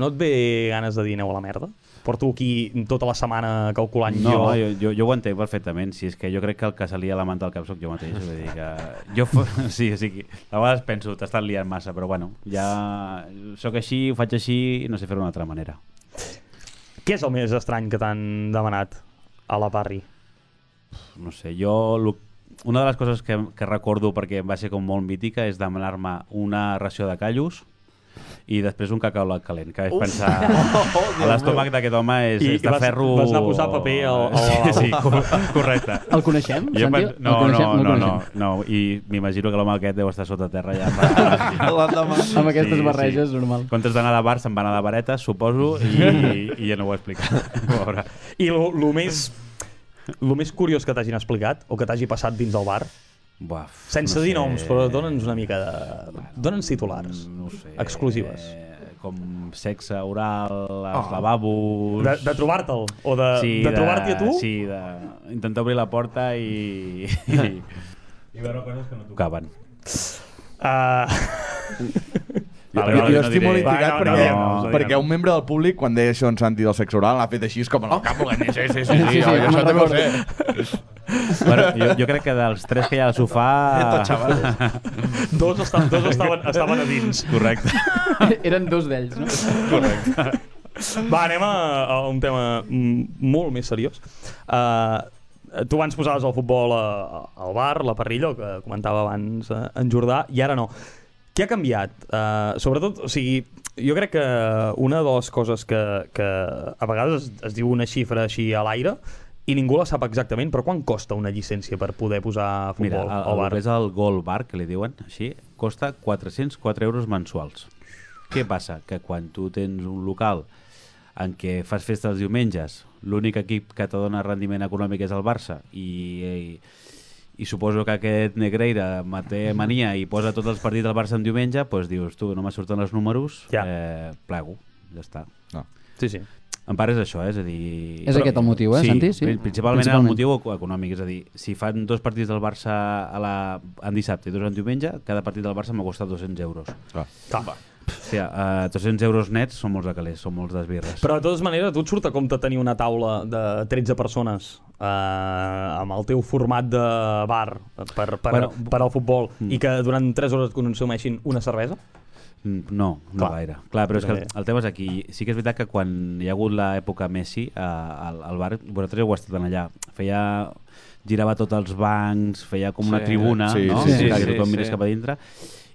no et ve ganes de dir aneu a la merda? Porto aquí tota la setmana calculant No, jo... jo, jo, jo ho entenc perfectament. Si és que jo crec que el que se lia la manta al cap sóc jo mateix. Vull dir que jo, sí, sí, a vegades penso, t'estàs liant massa, però bueno, ja sóc així, ho faig així i no sé fer-ho d'una altra manera. Què és el més estrany que t'han demanat a la Parry? no sé, jo lo, una de les coses que, que recordo perquè va ser com molt mítica és demanar-me una ració de callos i després un cacau calent, que vaig pensar a l'estómac d'aquest home és, I és de vas- ferro... vas anar a posar paper al- al Sí, sí, cor- correcte. El coneixem, Jo Santi? pen... No, el coneixem? no, el no, no, coneixem. no, i m'imagino que l'home aquest deu estar sota terra ja. fa- L'endemà. Amb aquestes Sí, barreges, sí. normal. En comptes d'anar de bar, se'n va anar de varetes, suposo, i, i ja no ho he explicat. I lo, lo més... Lo més curiós que t'hagin explicat o que t'hagi passat dins del bar, Buah, sense no dir sé. noms, però dona'ns una mica de... Dona'ns titulars. No ho sé. Exclusives. Eh, com sexe oral, als Oh. lavabos... De, de trobar-te'l o de, de, trobar-t'hi a tu? Sí, de intentar obrir la porta i... i, i veure coses que no tocaven. Uh, Jo, Vale, jo, vale, jo no estic diré. molt Va, intrigat no, no perquè, noms, no perquè un membre del públic, quan deia això en Santi del sexe oral, l'ha fet així, com en el cap volent dir, sí, sí, sí, sí, sí, sí, jo, me'n això també ho recordo. sé. Bueno, jo, jo crec que dels tres que hi ha al sofà... Dos, esta, dos estaven, estaven a dins. Correcte. Eren dos d'ells, no? Va, anem a, a un tema molt més seriós. Uh, tu abans posaves el futbol a, a, al bar, la parrilla, que comentava abans uh, en Jordà, i ara no. Què ha canviat? Uh, sobretot, o sigui, jo crec que una de les coses que, que a vegades es, es diu una xifra així a l'aire i ningú la sap exactament, però quan costa una llicència per poder posar futbol Mira, el, al el, bar? que és el Gold Bar, que li diuen així, costa 404 euros mensuals. Què passa? Que quan tu tens un local en què fas festa els diumenges, l'únic equip que te dona rendiment econòmic és el Barça i, i, i suposo que aquest Negreira me té mania i posa tots els partits del Barça en diumenge, doncs dius, tu, no me surten els números, Ja. eh, plego, ja està. No. Sí, sí. En part és això, eh? és a dir... És aquest el motiu, eh, sí, Santi? Sí. pri- Principalment, Principalment. el motiu eco- econòmic, és a dir, si fan dos partits del Barça a la, en dissabte i dos en diumenge, cada partit del Barça m'ha costat 200 euros. Clar. O sigui, uh, 200 euros nets són molts de calés, són molts d'esbirres. Però de totes maneres, a tu et surt a compte tenir una taula de 13 persones eh, amb el teu format de bar per, per, Bueno, per al futbol mm. i que durant 3 hores et consumeixin una cervesa? Mm, No, no Clar. gaire. Clar, però és que el, el tema és aquí. Sí que és veritat que quan hi ha hagut l'època Messi eh, al, al bar, vosaltres heu estat allà, feia girava tots els bancs, feia com una Sí, tribuna, sí, no? sí, sí, que sí, tothom sí. mirés cap a dintre.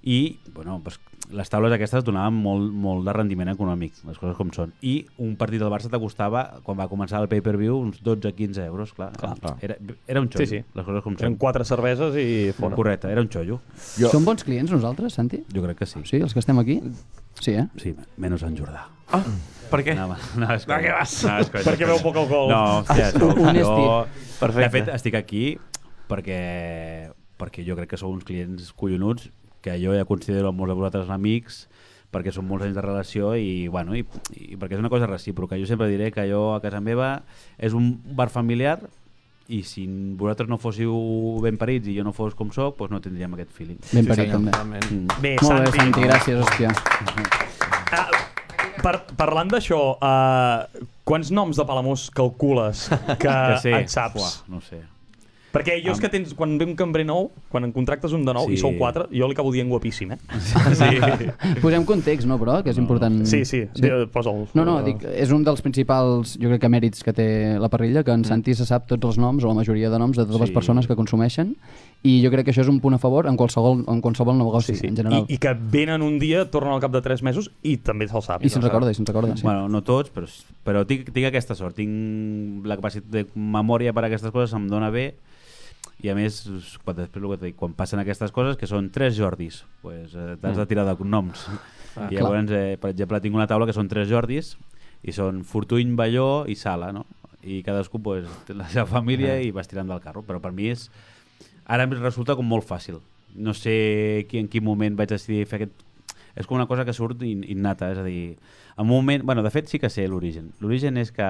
I, bueno, pues, les taules aquestes donaven molt, molt de rendiment econòmic, les coses com són. I un partit del Barça t'acostava, quan va començar el pay-per-view, uns 12-15 euros, clar. Clar. Era, era un xollo, Sí, sí. les coses com Eren són. quatre cerveses i fora. Correcte, era un xollo. Jo, Som bons clients nosaltres, Santi? Jo crec que sí. Sí, els que estem aquí? Sí, eh? Sí, menys en Jordà. Ah, per què? No, no, és conya. què vas? No, és conya. Perquè veu poc alcohol. No, hòstia, això, Honesti. jo... Perfecte. De fet, estic aquí perquè, perquè jo crec que sou uns clients collonuts, que jo ja considero molts de vosaltres amics, perquè són molts anys de relació i, bueno, i, i perquè és una cosa recíproca. Jo sempre diré que jo a casa meva és un bar familiar i si vosaltres no fóssiu ben parits i jo no fos com sóc, doncs no tindríem aquest feeling. Ben parit, també. Totalment. Mm. Bé, Molt bé, Santi, Santi, gràcies, hòstia. Ah, par parlant d'això, uh, quants noms de Palamós calcules que, Que sí. et saps? Uah, no sé. Perquè jo és que tens, quan ve un cambrer nou, quan en contractes un de nou Sí. i sou quatre, jo li acabo dient guapíssim, eh? Sí. Posem context, no, però, que és important. Sí, sí, sí. posa'l. No, no, dic, és un dels principals, jo crec que mèrits que té la parrilla, que en Santi se sap tots els noms, o la majoria de noms de totes les Sí. persones que consumeixen, i jo crec que això és un punt a favor en qualsevol, en qualsevol negoci, en general. I, I que venen un dia, tornen al cap de 3 mesos i també se'l sap. I se'n recorda, i se'n recorda, sí. Bueno, no tots, però, però tinc, tinc aquesta sort. Tinc la capacitat de memòria per a aquestes coses, em dona bé. I a més, quan, després quan passen aquestes coses, que són tres Jordis, pues, eh, t'has de tirar de cognoms. Ah, I llavors, eh, per exemple, tinc una taula que són tres Jordis, i són Fortuny, Balló i Sala, no? I cadascú pues, té la seva família i vas tirant del carro. Però per mi és... Ara em resulta com molt fàcil. No sé qui, en quin moment vaig decidir fer aquest... És com una cosa que surt in, innata, és a dir, en un moment... Bueno, de fet sí que sé l'origen. L'origen és que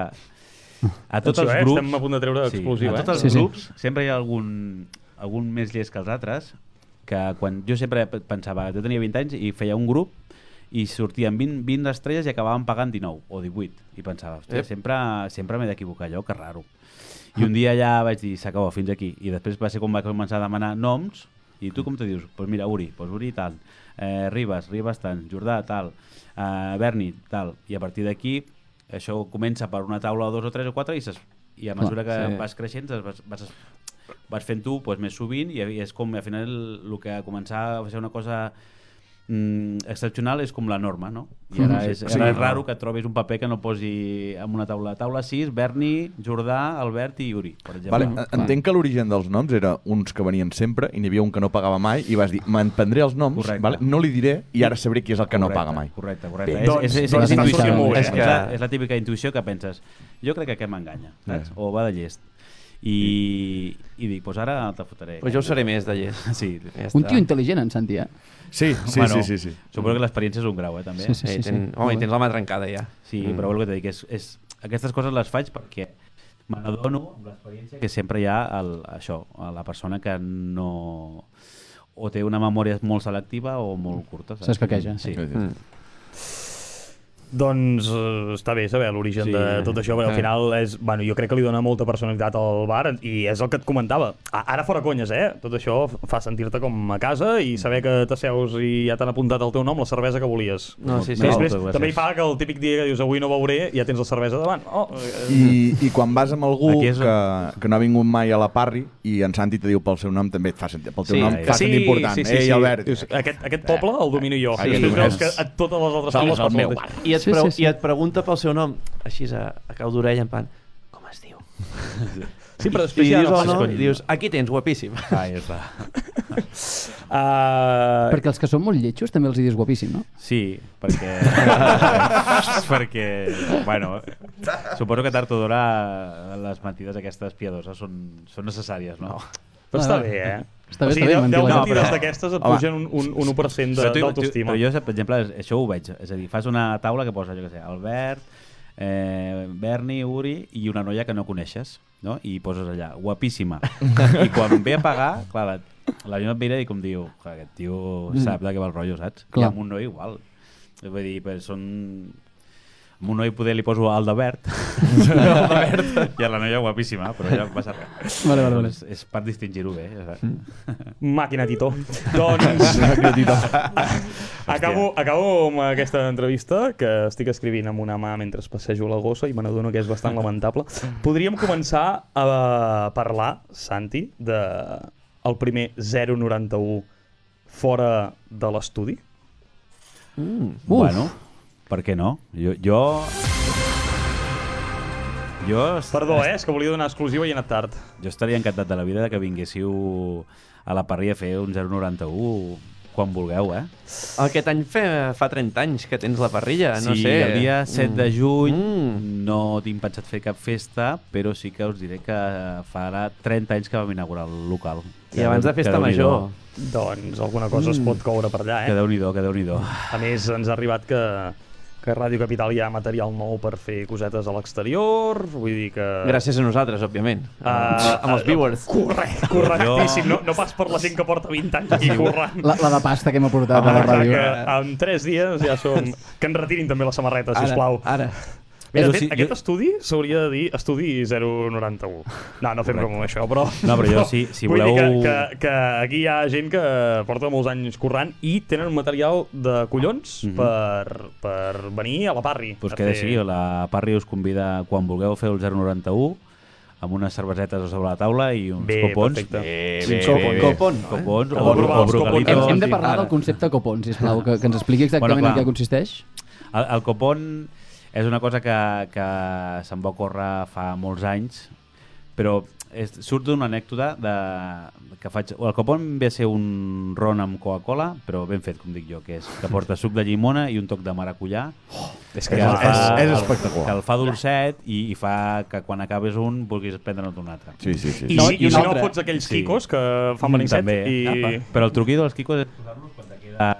a tots Atenció, els eh? grups... Estem a punt de treure exclusiva, A eh? tots els Sí, sí. grups sempre hi ha algun, algun més llest que els altres que quan jo sempre pensava, jo tenia 20 anys i feia un grup i sortien 20, 20 estrelles i acabaven pagant 19 o 18 i pensava, hòstia, Ep. sempre, sempre m'he d'equivocar allò, que raro i un dia ja vaig dir, s'acabó, fins aquí i després va ser com va començar a demanar noms i tu com te dius? Doncs pues mira, Uri, pues Uri tal eh, Ribas, Ribas tant, Jordà tal eh, Berni tal i a partir d'aquí això comença per una taula o dos o tres o quatre i, ses, i a mesura que sí. vas creixent vas, vas, vas fent tu pues, més sovint i, i és com al final el que començar a ser una cosa mm, excepcional és com la norma, no? I ara és, Sí, ara és no. raro que trobis un paper que no posi en una taula. Taula 6, Berni, Jordà, Albert i Yuri, per exemple. Vale, no? en- entenc que l'origen dels noms era uns que venien sempre i n'hi havia un que no pagava mai i vas dir, me'n prendré els noms, Correcte. vale? no li diré i ara sabré qui és el que no Correcte, paga mai. Correcte, correcte. Bé, és, doncs- és, és, doncs és, intuïció. molt bé. és, És és, la, que- és la típica intuïció que penses jo crec que aquest m'enganya, saps? Eh. O va de llest. I, i dic, doncs ara te fotré. Pues jo ho seré més de llest. Sí, Ja Un tio intel·ligent, en Santi, eh? Sí, sí, Bueno, sí, sí, sí. Suposo que l'experiència és un grau, eh, també. Sí, sí. Sí, ten... Home, i tens la mà trencada ja. Sí, mm. però el que t'he dit, és, és, aquestes coses les faig perquè me n'adono amb l'experiència que sempre hi ha el, això, a la persona que no o té una memòria molt selectiva o molt curta. saps? S'escaqueja. Sí. Mm. Doncs eh, està bé saber l'origen Sí. sí. de tot això, perquè al final és, bueno, jo crec que li dona molta personalitat al bar i és el que et comentava. Ara fora conyes, eh? Tot això fa sentir-te com a casa i saber que t'asseus i ja t'han apuntat el teu nom, la cervesa que volies. No, sí, sí. Després gràcies. també hi fa que el típic dia que dius avui no beuré, ja tens la cervesa davant. Oh, eh, I, I quan vas amb algú és- que, que no ha vingut mai a la Parri i en Santi te diu pel seu nom, també et fa sentir, pel teu Sí, nom fa sentir important. Ei, Albert. Dius, aquest, aquest poble el domino jo. Sí, veus és- que a totes les altres pobles el passa meu. I et, Sí, sí, sí. I et pregunta pel seu nom, així a, a cau d'orella, en plan, com es diu? Sí, però I després ja dius no conya. i dius, aquí tens, guapíssim. Ah, ja està. Uh, Perquè els que són molt lletjos també els hi dius guapíssim, no? Sí, perquè... perquè, bueno, suposo que tard o d'hora les mentides aquestes piadoses són, són necessàries, no? Però està bé, eh? Està bé, o sigui, està bé, deu, mentir deu la No, mentides però- d'aquestes et pugen un, un, un 1% de- Però tu- d'autoestima. Però jo, per exemple, això ho veig. És a dir, fas una taula que posa, jo què sé, Albert, eh, Berni, Uri i una noia que no coneixes, no? I poses allà, guapíssima. I quan ve a pagar, clar, la, la et mira i com diu, "Clar, aquest tio sap de què va el rotllo, saps? Clar. I amb un noi igual. Vull dir, però són... Amb un noi poder li poso el de verd, el de verd i a la noia guapíssima, però ja passa res. Vale, vale, vale. És, és per distingir-ho bé. Ja saps? Màquina Tito. doncs... acabo, acabo amb aquesta entrevista que estic escrivint amb una mà mentre passejo la gossa i me n'adono que és bastant lamentable. Podríem començar a parlar, Santi, de el primer 091 fora de l'estudi? Mm. Uf. Bueno, per què no? Jo... jo... Jo, Perdó, eh? És que volia donar exclusiva i he anat tard. jo estaria encantat de la vida de que vinguéssiu a la parrilla a fer un 091 quan vulgueu, eh? Aquest any fe, fa 30 anys que tens la parrilla, no sí, sé. el dia 7 de juny Mm. no tinc pensat fer cap festa, però sí que us diré que farà 30 anys que vam inaugurar el local. I abans de festa major. Doncs alguna cosa es pot coure per allà, Que eh? déu-n'hi-do, que déu-n'hi-do. A més, ens ha arribat que, que a Ràdio Capital hi ha material nou per fer cosetes a l'exterior, vull dir que... Gràcies a nosaltres, òbviament. Uh, amb els viewers. Correcte, correctíssim. No, no pas per la gent que porta 20 anys aquí currant. La, la de pasta que hem aportat a la Ah, ràdio. que en 3 dies ja som... Que ens retirin també la samarreta, sisplau. Ara, ara. Mira, fet, sí, aquest jo- estudi s'hauria de dir estudi 091. No, no fem amb això, però... No, però jo, si- si Vull dir voleu- que, que, que aquí hi ha gent que porta molts anys currant i tenen un material de collons Mhm. per, per venir a la Parri. Pues a queda fer- així, la Parri us convida quan vulgueu fer el 091 amb unes cervesetes a sobre la taula i uns Bé, copons. perfecte. Bé, Sí, bé, copon, bé, bé. copon, eh? Copons, Cal o, o copons. Hem, hem de parlar del concepte copon, sisplau, que, que ens expliqui exactament Bueno, en què consisteix. El, el copon és una cosa que, que se'n va córrer fa molts anys, però és, surt d'una anècdota de, que faig... El copon ve a ser un ron amb Coca-Cola, però ben fet, com dic jo, que és que porta suc de llimona i un toc de maracuyà. Oh, És que és- fa- és el- espectacular. Que el fa dolcet i, i fa que quan acabes un vulguis prendre'n un altre. Sí, sí, sí. I, No, si, i i si no fots aquells Sí. quicos que fan benicet També. i... Apa. Però el truquí dels quicos és posar-los quan te queda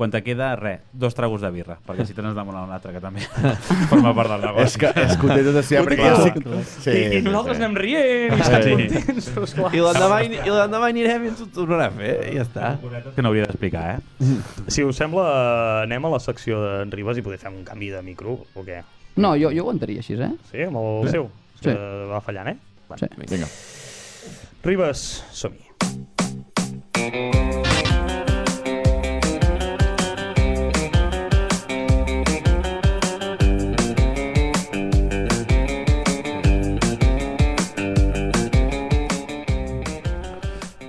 quan te queda, res, dos tragos de birra, perquè si te n'has demanat un altre, que també forma part del negoci. És que, és que ho té tot que tot. jo sí, I, I nosaltres anem rient i estem Sí. contents. I l'endemà anirem i ens ho tornarà a fer, i ja està. que no hauria d'explicar, eh? Si us sembla, anem a la secció d'en Ribas i poder fer un canvi de micro, o què? No, jo, jo ho aguantaria així, eh? Sí, amb el seu? És Sí. Que va fallant, eh? Va. Sí. Vinga. Ribas, som-hi.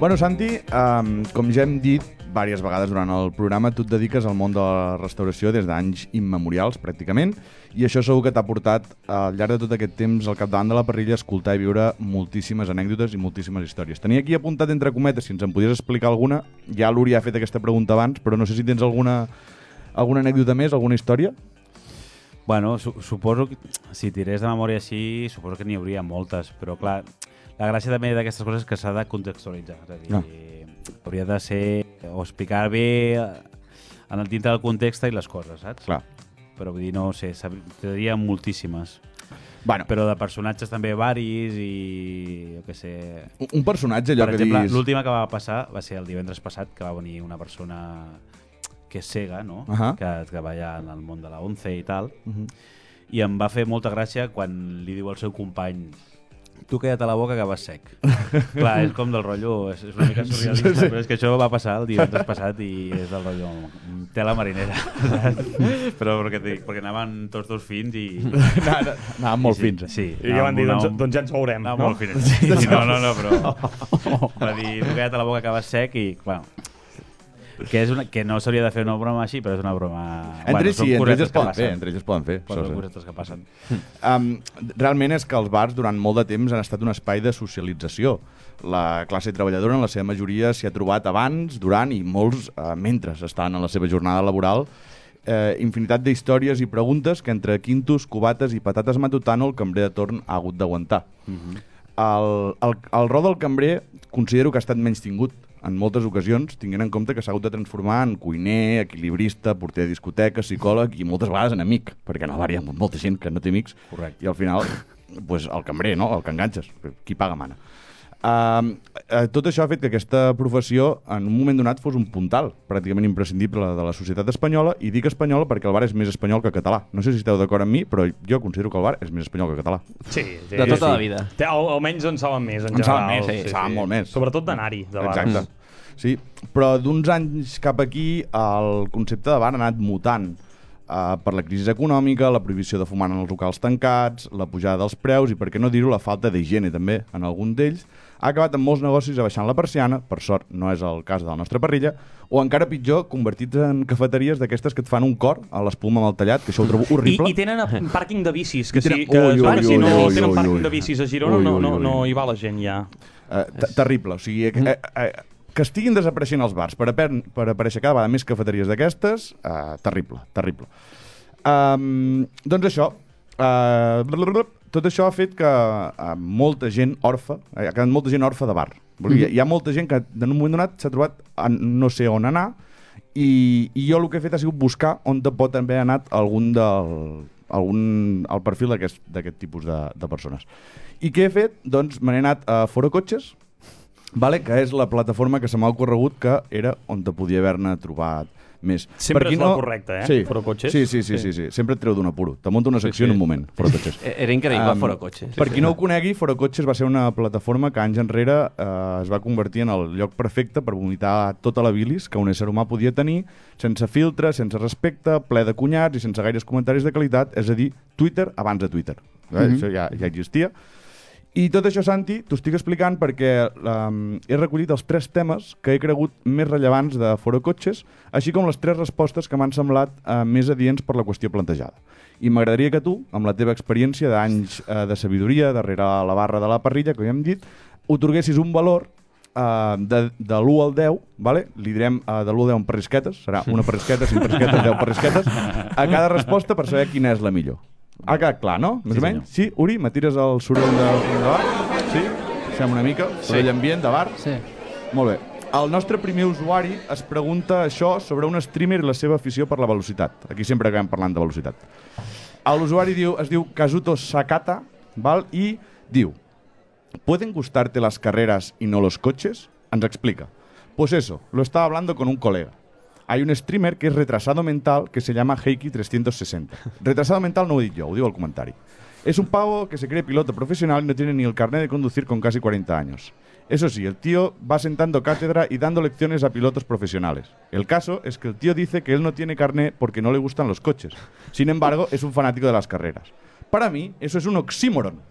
Bueno, Santi, um, com ja hem dit diverses vegades durant el programa, tu et dediques al món de la restauració des d'anys immemorials, pràcticament, i això segur que t'ha portat, al llarg de tot aquest temps, al capdavant de la parrilla, a escoltar i viure moltíssimes anècdotes i moltíssimes històries. Tenia aquí apuntat entre cometes, si ens en podies explicar alguna, ja l'Uri ha fet aquesta pregunta abans, però no sé si tens alguna, alguna anècdota més, alguna història? Bueno, su suposo que si tirés de memòria així, suposo que n'hi hauria moltes, però clar, la gràcia també d'aquestes coses és que s'ha de contextualitzar. És a dir, Ah. hauria de ser, o explicar bé eh, en el dintre del context i les coses, saps? Clar. Però vull dir, no sé, sab- te diria moltíssimes. Bueno. però de personatges també varis i jo què sé... Un- Un personatge, allò per que exemple, diguis... l'última que va passar va ser el divendres passat, que va venir una persona que és cega, no? Ahà. que treballa en el món de la ONCE i tal, i em va fer molta gràcia quan li diu al seu company tu queda't a la boca que vas sec. Clar, és com del rotllo, és, és una mica surrealista, sí, sí. però és que això va passar el divendres passat i és del rotllo tela marinera. saps? però perquè, dic, perquè anaven tots dos fins i... Anava molt sí, fins. eh? Sí, I ja van dir, doncs, doncs ja ens veurem. Anava No? molt fines. Sí, sí, no, no, no, però... Va dir, tu queda't a la boca que vas sec i, bueno, que, és una, que no s'hauria de fer una broma així, però és una broma... Entre són sí, entre ells es poden fer, entre ells es poden fer. Bueno, això sí. cosetes que passen. Um, realment és que els bars durant molt de temps han estat un espai de socialització. La classe treballadora en la seva majoria s'hi ha trobat abans, durant i molts uh, mentre estan en la seva jornada laboral eh, infinitat d'històries i preguntes que entre quintos, cubates i patates matutano el cambrer de torn ha hagut d'aguantar. el, el, el rol del cambrer considero que ha estat menys tingut en moltes ocasions, tinguent en compte que s'ha hagut de transformar en cuiner, equilibrista, porter de discoteca, psicòleg i moltes vegades en amic, perquè en el bar hi ha molta gent que no té amics Correcte. i al final pues, el cambrer, no? el que enganxes, qui paga mana. Uh, uh, tot això ha fet que aquesta professió en un moment donat fos un puntal pràcticament imprescindible de la societat espanyola i dic espanyola perquè el bar és més espanyol que català no sé si esteu d'acord amb mi, però jo considero que el bar és més espanyol que català Sí, sí. De tota sí. la vida. Té, al, almenys en saben més, en, En saben general. més, sí, saben molt més. Sobretot d'anar-hi, de. Exacte. Sí, però d'uns anys cap aquí el concepte de bar ha anat mutant uh, per la crisi econòmica, la prohibició de fumar en els locals tancats, la pujada dels preus i, per què no dir-ho, la falta d'higiene també en algun d'ells, ha acabat amb molts negocis abaixant la persiana, per sort no és el cas de la nostra parrilla, o encara pitjor, convertits en cafeteries d'aquestes que et fan un cor a l'espuma amb el tallat, que això ho trobo I, horrible. I tenen a- pàrquing de bicis, que, I tenen- sí, que Ui, ui, que si ui, no ui, tenen ui, pàrquing ui. de bicis a Girona Ui, no, ui, no, ui. no hi va la gent ja. Eh, te- terrible, o sigui, eh, eh, eh, que estiguin desapareixent els bars per, aper- per aparèixer cada vegada més cafeteries d'aquestes, eh, terrible, terrible. Um, doncs això, uh, tot això ha fet que uh, molta gent orfa, eh, ha quedat molta gent orfa de bar. Vull dir, hi, hi ha molta gent que en un moment donat s'ha trobat a no sé on anar i, i jo el que he fet ha sigut buscar on te pot haver anat algun del, algun, el perfil d'aquest d'aquest tipus de, de persones. I què he fet? Doncs me n'he anat a Foro Cotxes, vale? que és la plataforma que se m'ha ocorregut que era on te podia haver-ne trobat més. Sempre Per és la correcta, eh? Sí. Foro Cotxes. Sí, sí, sí, sí, sí. sempre et treu d'un apuro. Te munta una secció sí. en un moment, Foro Cotxes. E- Era increïble, um, Foro Cotxes. Per qui no ho conegui, Foro Cotxes va ser una plataforma que anys enrere eh, es va convertir en el lloc perfecte per vomitar tota la bilis que un ésser humà podia tenir, sense filtre, sense respecte, ple de cunyats i sense gaires comentaris de qualitat, és a dir, Twitter abans de Twitter. Eh? Mhm. Això ja, ja existia. I tot això, Santi, t'ho estic explicant perquè um, he recollit els tres temes que he cregut més rellevants de Foro Cotxes, així com les tres respostes que m'han semblat uh, més adients per la qüestió plantejada. I m'agradaria que tu, amb la teva experiència d'anys uh, de sabidoria darrere la barra de la parrilla, que ja hem dit, otorguessis un valor uh, de, de l'1 al 10, vale? li direm uh, de l'1 al 10 en perrisquetes, serà una perrisqueta, 5 perrisquetes, 10 perrisquetes, a cada resposta per saber quina és la millor. Ha quedat clar, no? Més Sí, o menys? Sí, Uri, me tires el soroll de, de bar? Sí? Fem una mica, soroll Sí. ambient de bar? Sí. Molt bé. El nostre primer usuari es pregunta això sobre un streamer i la seva afició per la velocitat. Aquí sempre acabem parlant de velocitat. L'usuari diu, es diu Kazuto Sakata val? i diu ¿Pueden gustarte las carreras y no los coches? Ens explica. Pues eso, lo estaba hablando con un colega. Hay un streamer que es retrasado mental que se llama Heiki360. Retrasado mental no ho dic jo, ho diu el comentari. Es un pavo que se cree piloto profesional y no tiene ni el carnet de conducir con casi 40 años. Eso sí, el tío va sentando cátedra y dando lecciones a pilotos profesionales. El caso es que el tío dice que él no tiene carnet porque no le gustan los coches. Sin embargo, es un fanático de las carreras. Para mí, eso es un oxímoron.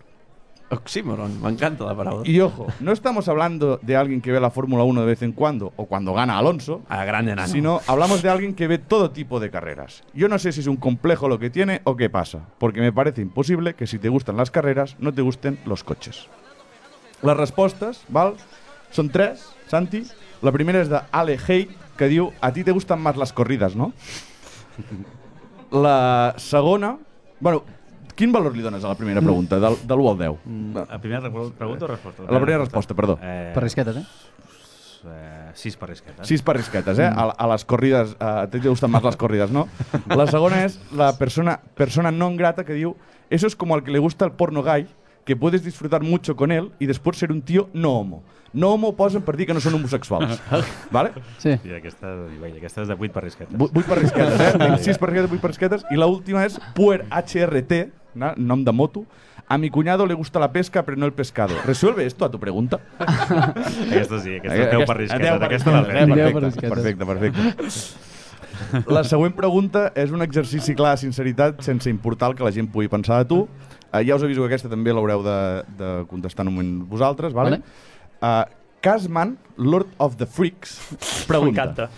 Oxímoron, m'encanta la paraula. Y ojo, no estamos hablando de alguien que ve la Fórmula 1 de vez en cuando o cuando gana Alonso, A grande nano. sino hablamos de alguien que ve todo tipo de carreras. Yo no sé si es un complejo lo que tiene o qué pasa, porque me parece imposible que si te gustan las carreras no te gusten los coches. Les respostes, val? Són tres, Santi. La primera és de Ale Hate, que diu a ti te gustan más las corridas, no? La segona... Bueno, quin valor li dones a la primera pregunta, del, de l'1 al 10? La primera re- pregunta o resposta? La primera resposta, perdó. Eh, Per risquetes, eh? eh, sis per risquetes. Sis per risquetes, eh? A, a les corrides, a ti te gustan más las corrides, ¿no? La segona és la persona, persona non grata que diu eso es como al que le gusta el porno gay, que puedes disfrutar mucho con él y después ser un tío no homo. No homo posen per dir que no són homosexuals. vale? Sí. I aquesta, i aquesta és de 8 per risquetes. Vu- Vuit per risquetes, eh? Sis per risquetes, vuit per risquetes. I l'última és Puer HRT, na- nom de moto. A mi cuñado le gusta la pesca, pero no el pescado. ¿Resuelve esto a tu pregunta? Aquesta sí, aquesta 10 per per Aquesta la eh? Perfecte, risquetes. perfecte, perfecte. La següent pregunta és un exercici clar de sinceritat sense importar el que la gent pugui pensar de tu. Uh, ja us aviso que aquesta també l'haureu de, de contestar en un moment vosaltres, vale? Uh, Casman, Lord of the Freaks, pregunta.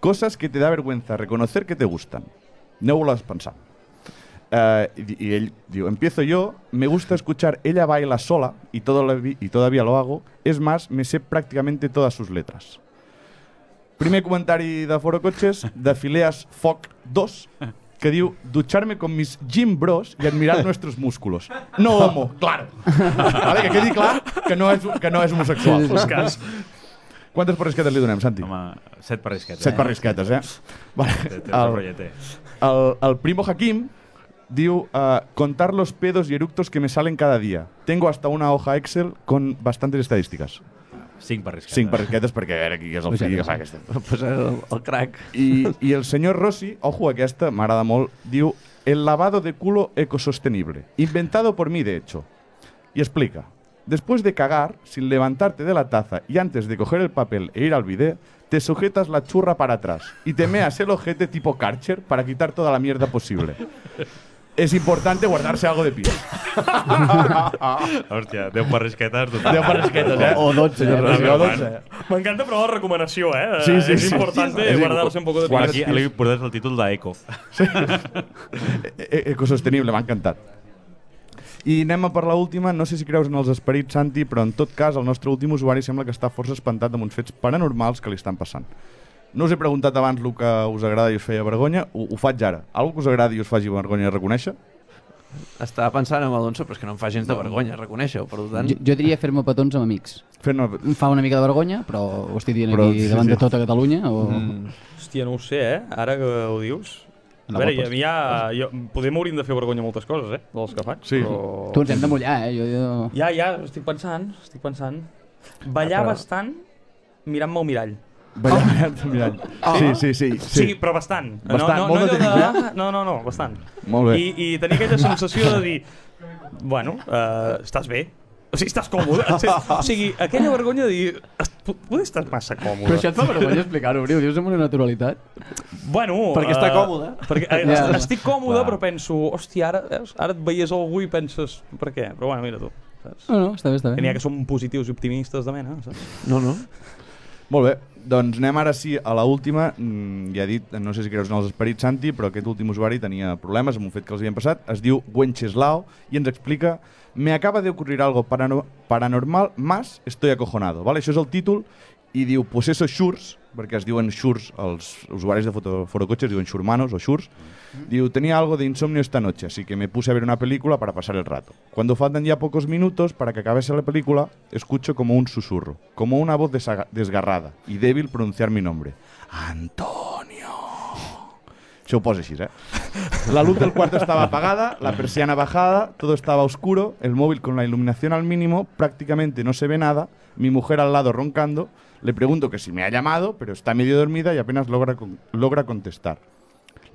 Cosas que te da vergüenza reconocer que te gustan. Aneu-les pensant. Eh, y, y él digo, empiezo yo, me gusta escuchar Ella baila sola y, todo vi- y todavía lo hago. Es más, me sé prácticamente todas sus letras. Primer comentari de Foro Cotxes, de Fileas Foc 2, que diu dutxar-me con mis gym bros y admirar nuestros músculos. No homo, claro. vale, que quedi clar que no és, que no és homosexual. Sí, sí, sí. Cas. Quantes porrisquetes li donem, Santi? Home, 7 per risquetes. Set parrisquetes, eh? Vale. El, el, el primo Hakim diu uh, contar los pedos y eructos que me salen cada día. Tengo hasta una hoja Excel con bastantes estadísticas. 5 per risquetes. Cinc parrisquetes perquè a veure qui és el Pues fill que fa aquesta. Pues el, el crack. I, I el senyor Rossi, ojo aquesta, m'agrada molt, diu el lavado de culo ecosostenible, inventado por mí de hecho. Y explica, después de cagar, sin levantarte de la taza y antes de coger el papel e ir al bidet, te sujetas la churra para atrás y te meas el ojete tipo Karcher para quitar toda la mierda posible. Es importante guardarse algo de pie. Hòstia, 10 per risquetes. Total. Deu parrisquetes, eh? O 12, Senyor eh? Rossi, o 12. M'encanta però la recomanació, eh? Sí, sí, és sí. importante Sí, sí. guardarse un poco de pis. Aquí li portes el títol d'Eco. E- e- ecosostenible, m'ha encantat. I anem a per l'última, no sé si creus en els esperits, Santi, però en tot cas el nostre últim usuari sembla que està força espantat amb uns fets paranormals que li estan passant. No us he preguntat abans el que us agrada i us feia vergonya, ho, ho faig ara. Algo que us agradi i us faci vergonya de reconèixer? Estava pensant en Alonso, però és que no em fa gens de vergonya, reconèixer-ho. Per tant, Jo, jo diria fer-me petons amb amics. Fer-ne... Em fa una mica de vergonya, però ho estic dient Però, aquí sí, davant sí. de tota Catalunya. O... mm, Hòstia, no ho sé, eh? Ara que ho dius... A veure, a mi ja... Jo, poder m'hauríem de fer vergonya moltes coses, eh? Dels que faig. Sí. Però... Tu ens hem de mullar, eh? Jo, jo... Ja, ja, estic pensant, estic pensant. Ballar Ah, però- bastant mirant-me al mirall. Ballar, mirall. Sí, sí, sí. Sí, sí. però bastant. Bastant, no, no, molt no, de temps, de... No, no, no, bastant. Molt bé. I, I tenir aquella sensació de dir... Bueno, uh, estàs bé. O sigui, estàs còmode. O sigui, aquella vergonya de dir... "Est- Poder estar massa còmode. Però això et fa vergonya explicar-ho, Briu. Dius amb una naturalitat. Bueno, Perquè està eh, còmode. Perquè eh, Ja. est- estic còmode, Clar. però penso, hòstia, ara, veus, ara et veies algú i penses, per què? Però bueno, mira tu. Saps? No, no, està bé, està Que n'hi ha bé. que són positius i optimistes de mena, saps? no, no. Molt bé, doncs anem ara sí a la última. Mm, ja he dit, no sé si creus en els esperits, Santi, però aquest últim usuari tenia problemes amb un fet que els havien passat. Es diu Wenceslao i ens explica Me acaba de ocurrir algo parano paranormal, más estoy acojonado. Vale? Això és el títol i diu, pues eso shurs, perquè es diuen shurs, els usuaris de foto, forocotxes diuen shurmanos o shurs, Diu, tenía algo de insomnio esta noche, así que me puse a ver una película para pasar el rato. Cuando faltan ya pocos minutos para que acabese la película, escucho como un susurro, como una voz desgarrada y débil pronunciar mi nombre. Antonio. Se posa així, eh? La luz del cuarto estaba apagada, la persiana bajada, todo estaba oscuro, el móvil con la iluminación al mínimo, prácticamente no se ve nada, mi mujer al lado roncando, le pregunto que si me ha llamado, pero está medio dormida y apenas logra, logra contestar.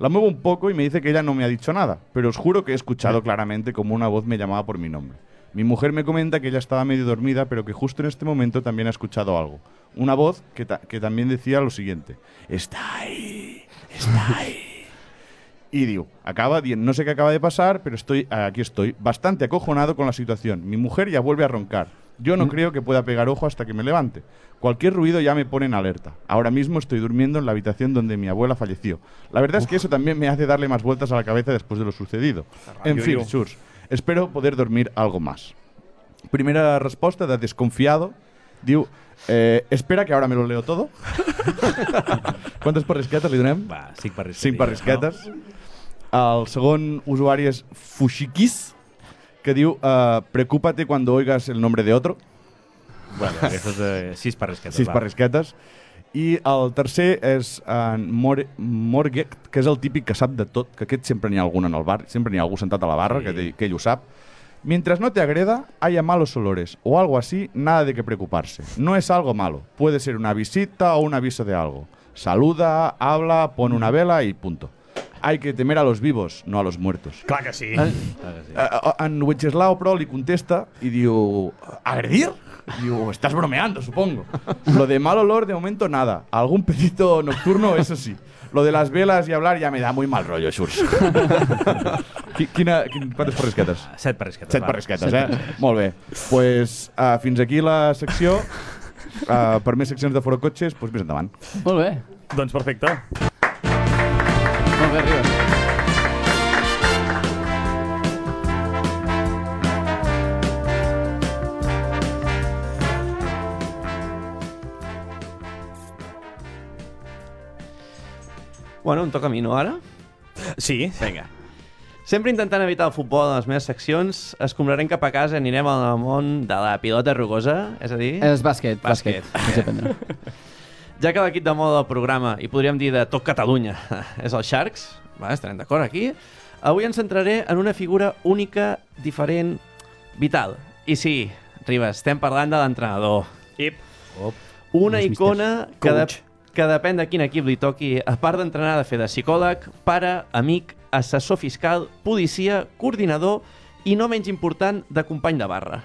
La muevo un poco y me dice que ella no me ha dicho nada, pero os juro que he escuchado claramente como una voz me llamaba por mi nombre. Mi mujer me comenta que ella estaba medio dormida, pero que justo en este momento también ha escuchado algo. Una voz que, ta- que también decía lo siguiente. Está ahí, está ahí. Y digo, acaba, no sé qué acaba de pasar, pero estoy, aquí estoy, bastante acojonado con la situación. Mi mujer ya vuelve a roncar. Yo no creo que pueda pegar ojo hasta que me levante. Cualquier ruido ya me pone en alerta. Ahora mismo estoy durmiendo en la habitación donde mi abuela falleció. La verdad es que eso también me hace darle más vueltas a la cabeza después de lo sucedido. En Yo, fin. Surs, espero poder dormir algo más. Primera respuesta de desconfiado. Diu, eh, espera que ahora me lo leo todo. ¿Cuántas parrisquetes li donem? Va, 5 per risquetes. Cinc parrisquetes. El segon usuari és Fushikis, que diu, eh, preocúpate cuando oigas el nombre de otro. Bueno, aquestes de sis parrisquetes. sis va. parrisquetes. I el tercer és en Mor Morget, que és el típic que sap de tot, que aquest sempre n'hi ha algun en el bar, sempre n'hi ha algú sentat a la barra Sí. que, que ell ho sap. Mientras no te agreda, haya malos olores o algo así, nada de que preocuparse. No es algo malo. Puede ser una visita o un aviso de algo. Saluda, habla, pone una vela y punto. Hay que temer a los vivos, no a los muertos. Clar que sí. Clar que sí. Eh, en Wenceslao, però, li contesta i diu... ¿Agredir? Diu, estás bromeando, supongo. Lo de mal olor, de momento, nada. Algún pedito nocturno, eso sí. Lo de las velas y hablar ya me da muy mal rollo, Xurs. Qui- Quina, quin, quantes parrisquetes? Set parrisquetes. Set parrisquetes, eh? Molt bé. pues, uh, fins aquí la secció. Uh, per més seccions de Fora Cotxes, pues més endavant. Molt bé. Doncs perfecte. Molt bé, Ribas. Bueno, em toca a mi, no, ara? Sí. Vinga. Sempre intentant evitar el futbol en les meves seccions, escombrarem cap a casa i anirem al món de la pilota rugosa, és a dir... És bàsquet, Bàsquet. bàsquet. Ja que l'equip de moda del programa, i podríem dir de tot Catalunya, és el Sharks, va, estarem d'acord aquí, avui ens centraré en una figura única, diferent, vital. I sí, Ribas, estem parlant de l'entrenador. Ip. Una Els icona que, de, Coach. que depèn de quin equip li toqui, a part d'entrenar, de fer de psicòleg, pare, amic, assessor fiscal, policia, coordinador i, no menys important, de company de barra.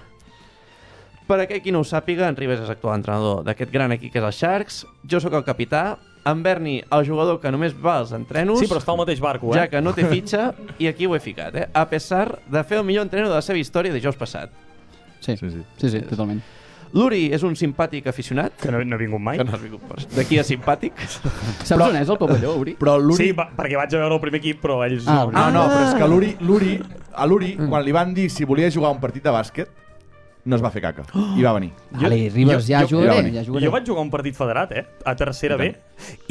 Per aquell qui no ho sàpiga, en Ribas és actual entrenador d'aquest gran equip que és el Sharks, jo sóc el capità, en Berni, el jugador que només va als entrenos, Sí, però està al mateix barco, eh? ja que no té fitxa, i aquí ho he ficat, eh? a pesar de fer el millor entreno de la seva història dijous passat. Sí, Sí, sí. sí, sí totalment. L'Uri és un simpàtic aficionat, Que no, no he vingut mai. que no has vingut per... D'aquí a simpàtic. Saps on és el pavelló, Uri? Però l'Uri... Sí, va, perquè vaig a veure el primer equip, però ells... Ah, no. No, no, però és que l'Uri, l'Uri, a l'Uri, Mm. quan li van dir si volia jugar un partit de bàsquet, no es va fer caca. I va venir. Vale, Ribas, jo- ja jo- jugaré, jo- ja jugaré. Jo vaig jugar un partit federat, eh? A tercera B.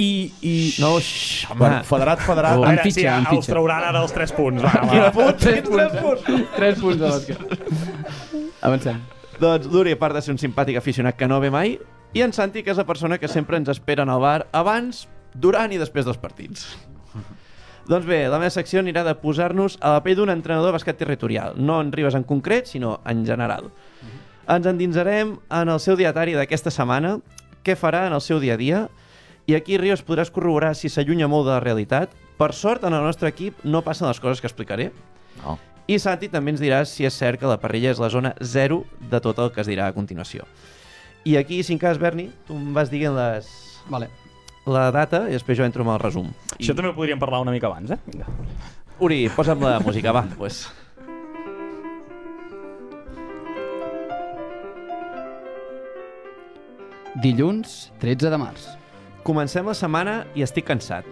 I... i... No, xx, home. Bueno, federat, federat... Oh. A Amb veure, fitxa, sí, fitxa. trauran ara els 3 punts. Va, va. punts? Tres punts, eh? Tres punts de bàsquet. Avancem. Doncs l'Uri, a part de ser un simpàtic aficionat que no ve mai, i en Santi, que és la persona que sempre ens espera en el bar abans, durant i després dels partits. Doncs bé, la meva secció anirà de posar-nos a la pell d'un entrenador de bàsquet territorial, no en Ribes en concret, sinó en general. Ens endinsarem en el seu dietari d'aquesta setmana, què farà en el seu dia a dia, i aquí Ribes podràs corroborar si s'allunya molt de la realitat. Per sort, en el nostre equip no passen les coses que explicaré, No. i Santi també ens dirà si és cert que la parrilla és la zona zero de tot el que es dirà a continuació. I aquí, si en cas, Berni, tu em vas dient les... Vale. la data i després jo entro amb el resum. Això també ho podríem parlar una mica abans, eh? Vinga. Uri, posa'm la música, va. Pues. Dilluns, 13 de març. Comencem la setmana i estic cansat.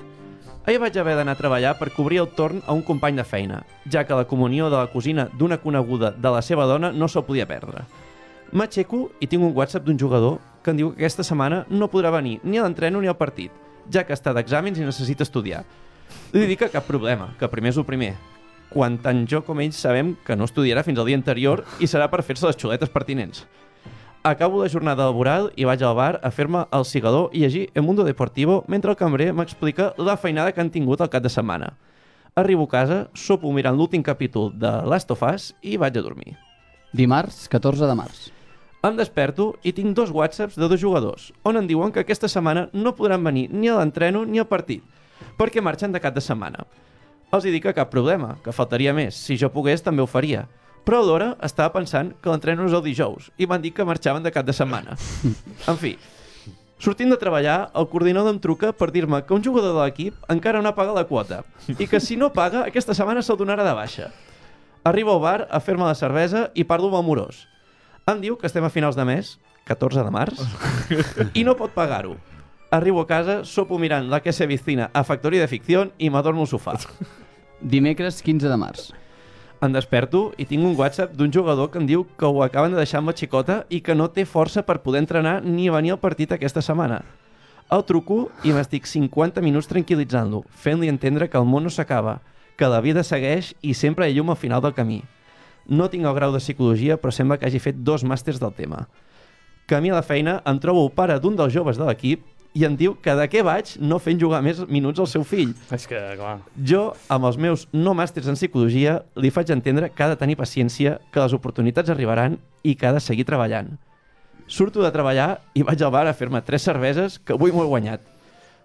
Ahir vaig haver d'anar a treballar per cobrir el torn a un company de feina, ja que la comunió de la cosina d'una coneguda de la seva dona no se'l podia perdre. M'aixeco i tinc un WhatsApp d'un jugador que em diu que aquesta setmana no podrà venir ni a l'entreno ni al partit, ja que està d'exàmens i necessita estudiar. Li dic que cap problema, que primer és el primer. Quan tant jo com ell sabem que no estudiarà fins al dia anterior i serà per fer-se les xuletes pertinents. Acabo la jornada laboral i vaig al bar a fer-me el cigador i llegir El Mundo Deportivo mentre el cambrer m'explica la feinada que han tingut el cap de setmana. Arribo a casa, sopo mirant l'últim capítol de Last of Us i vaig a dormir. Dimarts, 14 de març. Em desperto i tinc dos whatsapps de dos jugadors, on em diuen que aquesta setmana no podran venir ni a l'entreno ni al partit, perquè marxen de cap de setmana. Els hi dic que cap problema, que faltaria més, si jo pogués també ho faria. Però alhora estava pensant que l'entreno és el dijous i m'han dit que marxaven de cap de setmana. En fi, sortint de treballar, el coordinador em truca per dir-me que un jugador de l'equip encara no ha pagat la quota i que si no paga, aquesta setmana se'l donarà de baixa. Arribo al bar a fer-me la cervesa i parlo amb el morós. Em diu que estem a finals de mes, 14 de març, i no pot pagar-ho. Arribo a casa, sopo mirant la que se vicina a Factoria de Ficción i m'adormo al sofà. Dimecres, 15 de març. Em desperto i tinc un WhatsApp d'un jugador que em diu que ho acaben de deixar amb la xicota i que no té força per poder entrenar ni venir al partit aquesta setmana. El truco i m'estic 50 minuts tranquil·litzant-lo, fent-li entendre que el món no s'acaba, que la vida segueix i sempre hi ha llum al final del camí. No tinc el grau de psicologia, però sembla que hagi fet dos màsters del tema. mi a la feina em trobo el pare d'un dels joves de l'equip i em diu que de què vaig no fent jugar més minuts al seu fill. És que, clar... Jo, amb els meus no màsters en psicologia, li faig entendre que ha de tenir paciència, que les oportunitats arribaran i que ha de seguir treballant. Surto de treballar i vaig al bar a fer-me tres cerveses que avui m'ho he guanyat.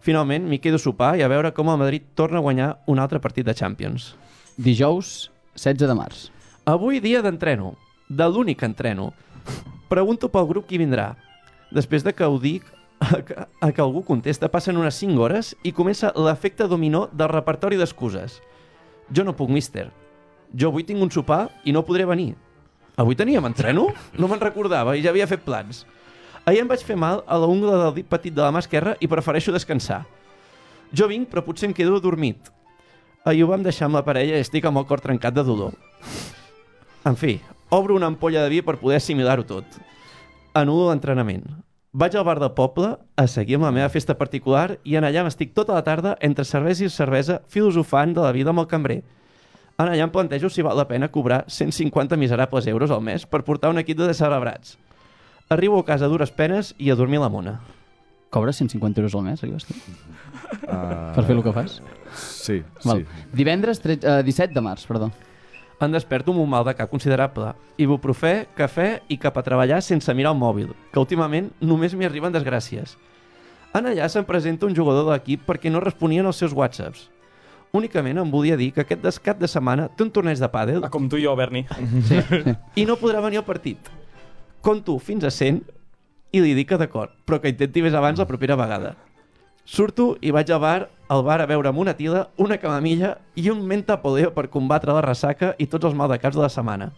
Finalment, m'hi quedo a sopar i a veure com el Madrid torna a guanyar un altre partit de Champions. Dijous, 16 de març. Avui dia d'entreno, de l'únic entreno. Pregunto pel grup qui vindrà. Després de que ho dic, a que, a que algú contesta, passen unes 5 hores i comença l'efecte dominó del repertori d'excuses. Jo no puc, mister. Jo avui tinc un sopar i no podré venir. Avui teníem entreno? No me'n recordava i ja havia fet plans. Ahir em vaig fer mal a la ungla del dit petit de la mà esquerra i prefereixo descansar. Jo vinc, però potser em quedo dormit. Ahir ho vam deixar amb la parella i estic amb el cor trencat de dolor. En fi, obro una ampolla de vi per poder assimilar-ho tot. Anulo l'entrenament. Vaig al bar del poble a seguir amb la meva festa particular i en allà m'estic tota la tarda entre cervesa i cervesa filosofant de la vida amb el cambrer. En allà em plantejo si val la pena cobrar 150 miserables euros al mes per portar un equip de celebrats. Arribo a casa a dures penes i a dormir a la mona. Cobres 150 euros al mes, arribes tu? Uh, Per fer el que fas? Sí, Val. sí. Divendres 13, eh, 17 de març, perdó. Em desperto amb un mal de cap considerable. Ibuprofè, cafè i cap a treballar sense mirar el mòbil, que últimament només m'hi arriben desgràcies. En allà se'm presenta un jugador de l'equip perquè no responien als seus whatsapps. Únicament em volia dir que aquest descat de setmana té un torneig de pàdel Ah, com tu i jo, Berni. Sí, sí. i no podrà venir al partit. Conto fins a 100 i li dic que d'acord, però que intenti més abans la propera vegada. Surto i vaig al bar, al bar a beure amb una tila, una camamilla i un menta poleo per combatre la ressaca i tots els maldecaps de la setmana.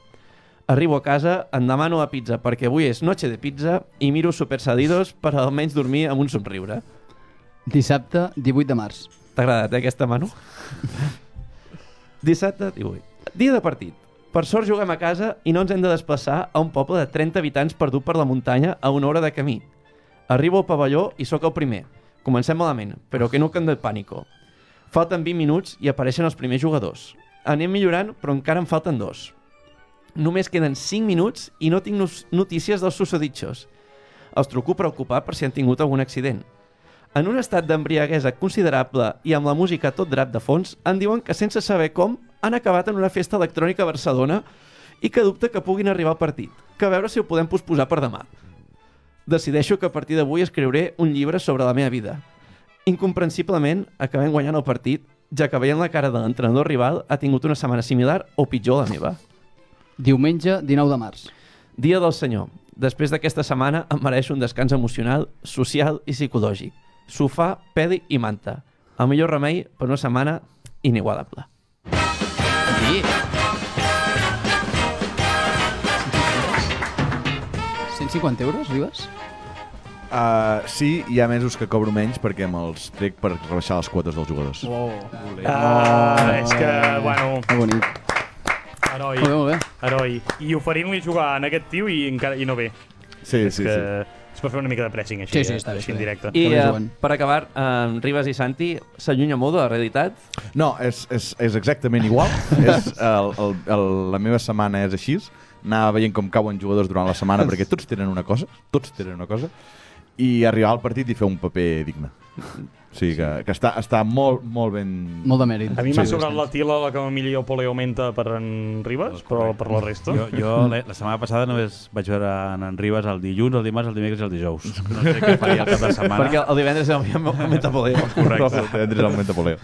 Arribo a casa, em demano la pizza perquè avui és noche de pizza i miro Super Sadidos per almenys dormir amb un somriure. Dissabte, 18 de març. T'ha agradat, eh, aquesta, Manu? Dissabte, 18. Dia de partit. Per sort juguem a casa i no ens hem de desplaçar a un poble de 30 habitants perdut per la muntanya a una hora de camí. Arribo al pavelló i sóc el primer. Comencem malament, però que no de pànico. Falten 20 minuts i apareixen els primers jugadors. Anem millorant, però encara en falten dos. Només queden 5 minuts i no tinc notícies dels susodichos. Els truco preocupat per si han tingut algun accident. En un estat d'embriaguesa considerable i amb la música tot drap de fons, em diuen que sense saber com han acabat en una festa electrònica a Barcelona i que dubta que puguin arribar al partit, que a veure si ho podem posposar per demà. Decideixo que a partir d'avui escriuré un llibre sobre la meva vida. Incomprensiblement, acabem guanyant el partit, ja que veient la cara de l'entrenador rival ha tingut una setmana similar o pitjor la meva. Diumenge, 19 de març. Dia del Senyor. Després d'aquesta setmana em mereixo un descans emocional, social i psicològic. Sofà, pedi i manta. El millor remei per una setmana inigualable. Sí. 150 euros, arribes? Uh, sí, hi ha mesos que cobro menys perquè me'ls trec per rebaixar les quotes dels jugadors. Oh, Ah, és que, bueno, que bonic. heroi, Molt bé, molt bé. heroi. I oferint-li jugar en aquest tio i, encara, i no ve. Sí, és sí, que sí. és per fer una mica de pressing així, Sí, sí, eh, està bé, així en directe. I juguen. per acabar, eh, Ribas i Santi s'allunya molt de la realitat. No, és, és, és exactament igual. és, el, el, el, la meva setmana és així. Anava veient com cauen jugadors durant la setmana perquè tots tenen una cosa, tots tenen una cosa, i arribar al partit i fer un paper digne. O sigui que, que està, està molt, molt ben... Molt de mèrit. A mi m'ha Sí, sobrat la tila, la camamilla i el poleo menta per en Ribas, però per la resta... Jo, jo la, setmana passada només vaig veure en, en Ribas el dilluns, el dimarts, el dimecres i el dijous. No sé què faria el cap de setmana. Perquè el divendres havia moment a poder. Correcte. El moment de poleo.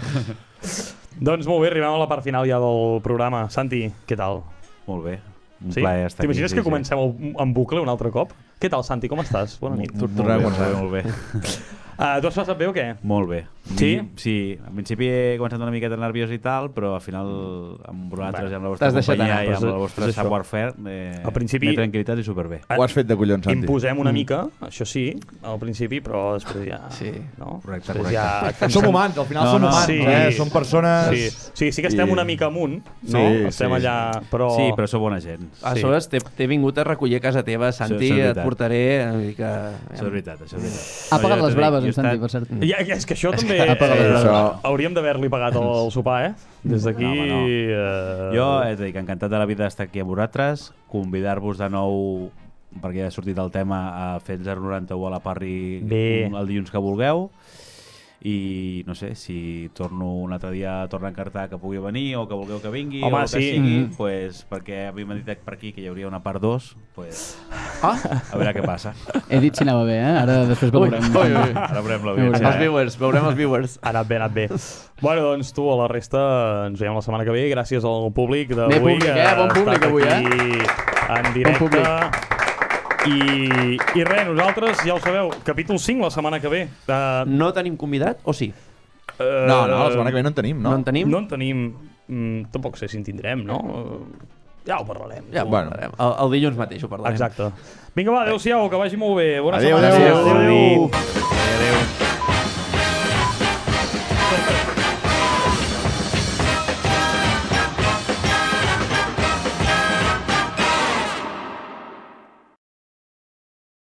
Doncs molt bé, arribem a la part final ja del programa. Santi, què tal? Molt bé. Un Sí? plaer estar. T'imagines que sí. comencem el- en bucle un altre cop? Què tal, Santi? Com estàs? Bona nit. Molt, bé, començar. molt bé. Uh, tu has passat bé o què? Molt bé. Sí? Sí, al principi he començat una miqueta nerviós i tal, però al final amb vosaltres i amb la vostra companyia anar, i amb és- el vostre és això. savoir-faire eh, Al principi- m'he tranquil·litat i superbé. Ho has fet de collons, Santi. Imposem una mica, això sí, al principi, però després ja... Sí. No? Correcte, després correcte. Ja... Som humans, al final No, som no, humans, sí. eh? Som persones... Sí. sí, sí que estem I- una mica amunt, no? Sí, estem sí, allà, però... Sí, però sou bona gent. A Sí. sobre t'he vingut a recollir a casa teva, Santi, et portaré mica... Això és veritat, això és veritat. Ha pagat les braves, en Santi, per cert. Ja, és que això també... Ha pagat eh, les braves. hauríem d'haver-li pagat el, el sopar, eh? Des d'aquí... No, no. eh, Jo, és a dir, que encantat de la vida d'estar aquí amb vosaltres, convidar-vos de nou perquè ja ha sortit el tema, a fer el 091 a la Parri Bé. un- el dilluns que vulgueu i no sé, si torno un altre dia a tornar a encartar que pugui venir o que vulgueu que vingui Home, o que sí. sigui, Mhm. pues, perquè a mi m'ha dit per aquí que hi hauria una part 2 pues, Ah, a veure què passa he dit si anava bé, eh? Ara després veurem. Ui, ui, ui. ara veurem Veurem. l'audiència Els eh? viewers, veurem els viewers. Ha anat bé, ha anat bé. Bueno, doncs tu, a la resta, ens veiem la setmana que ve. Gràcies al públic d'avui. Bé públic, que eh? Bon públic avui, eh? En directe. públic. I, I res, nosaltres, ja ho sabeu, capítol 5 la setmana que ve. Uh, No tenim convidat, o sí? No, no, la setmana que ve no en tenim, No, no? en tenim? No en tenim... Mm, tampoc sé si en tindrem, no? Uh, ja ho parlarem. Ja, Bueno. bueno. parlarem. El, el dilluns mateix ho parlarem. Exacte. Vinga, va, adeu-siau, que vagi molt bé. Bona Adéu, setmana. adéu. Adéu. Adéu. adéu.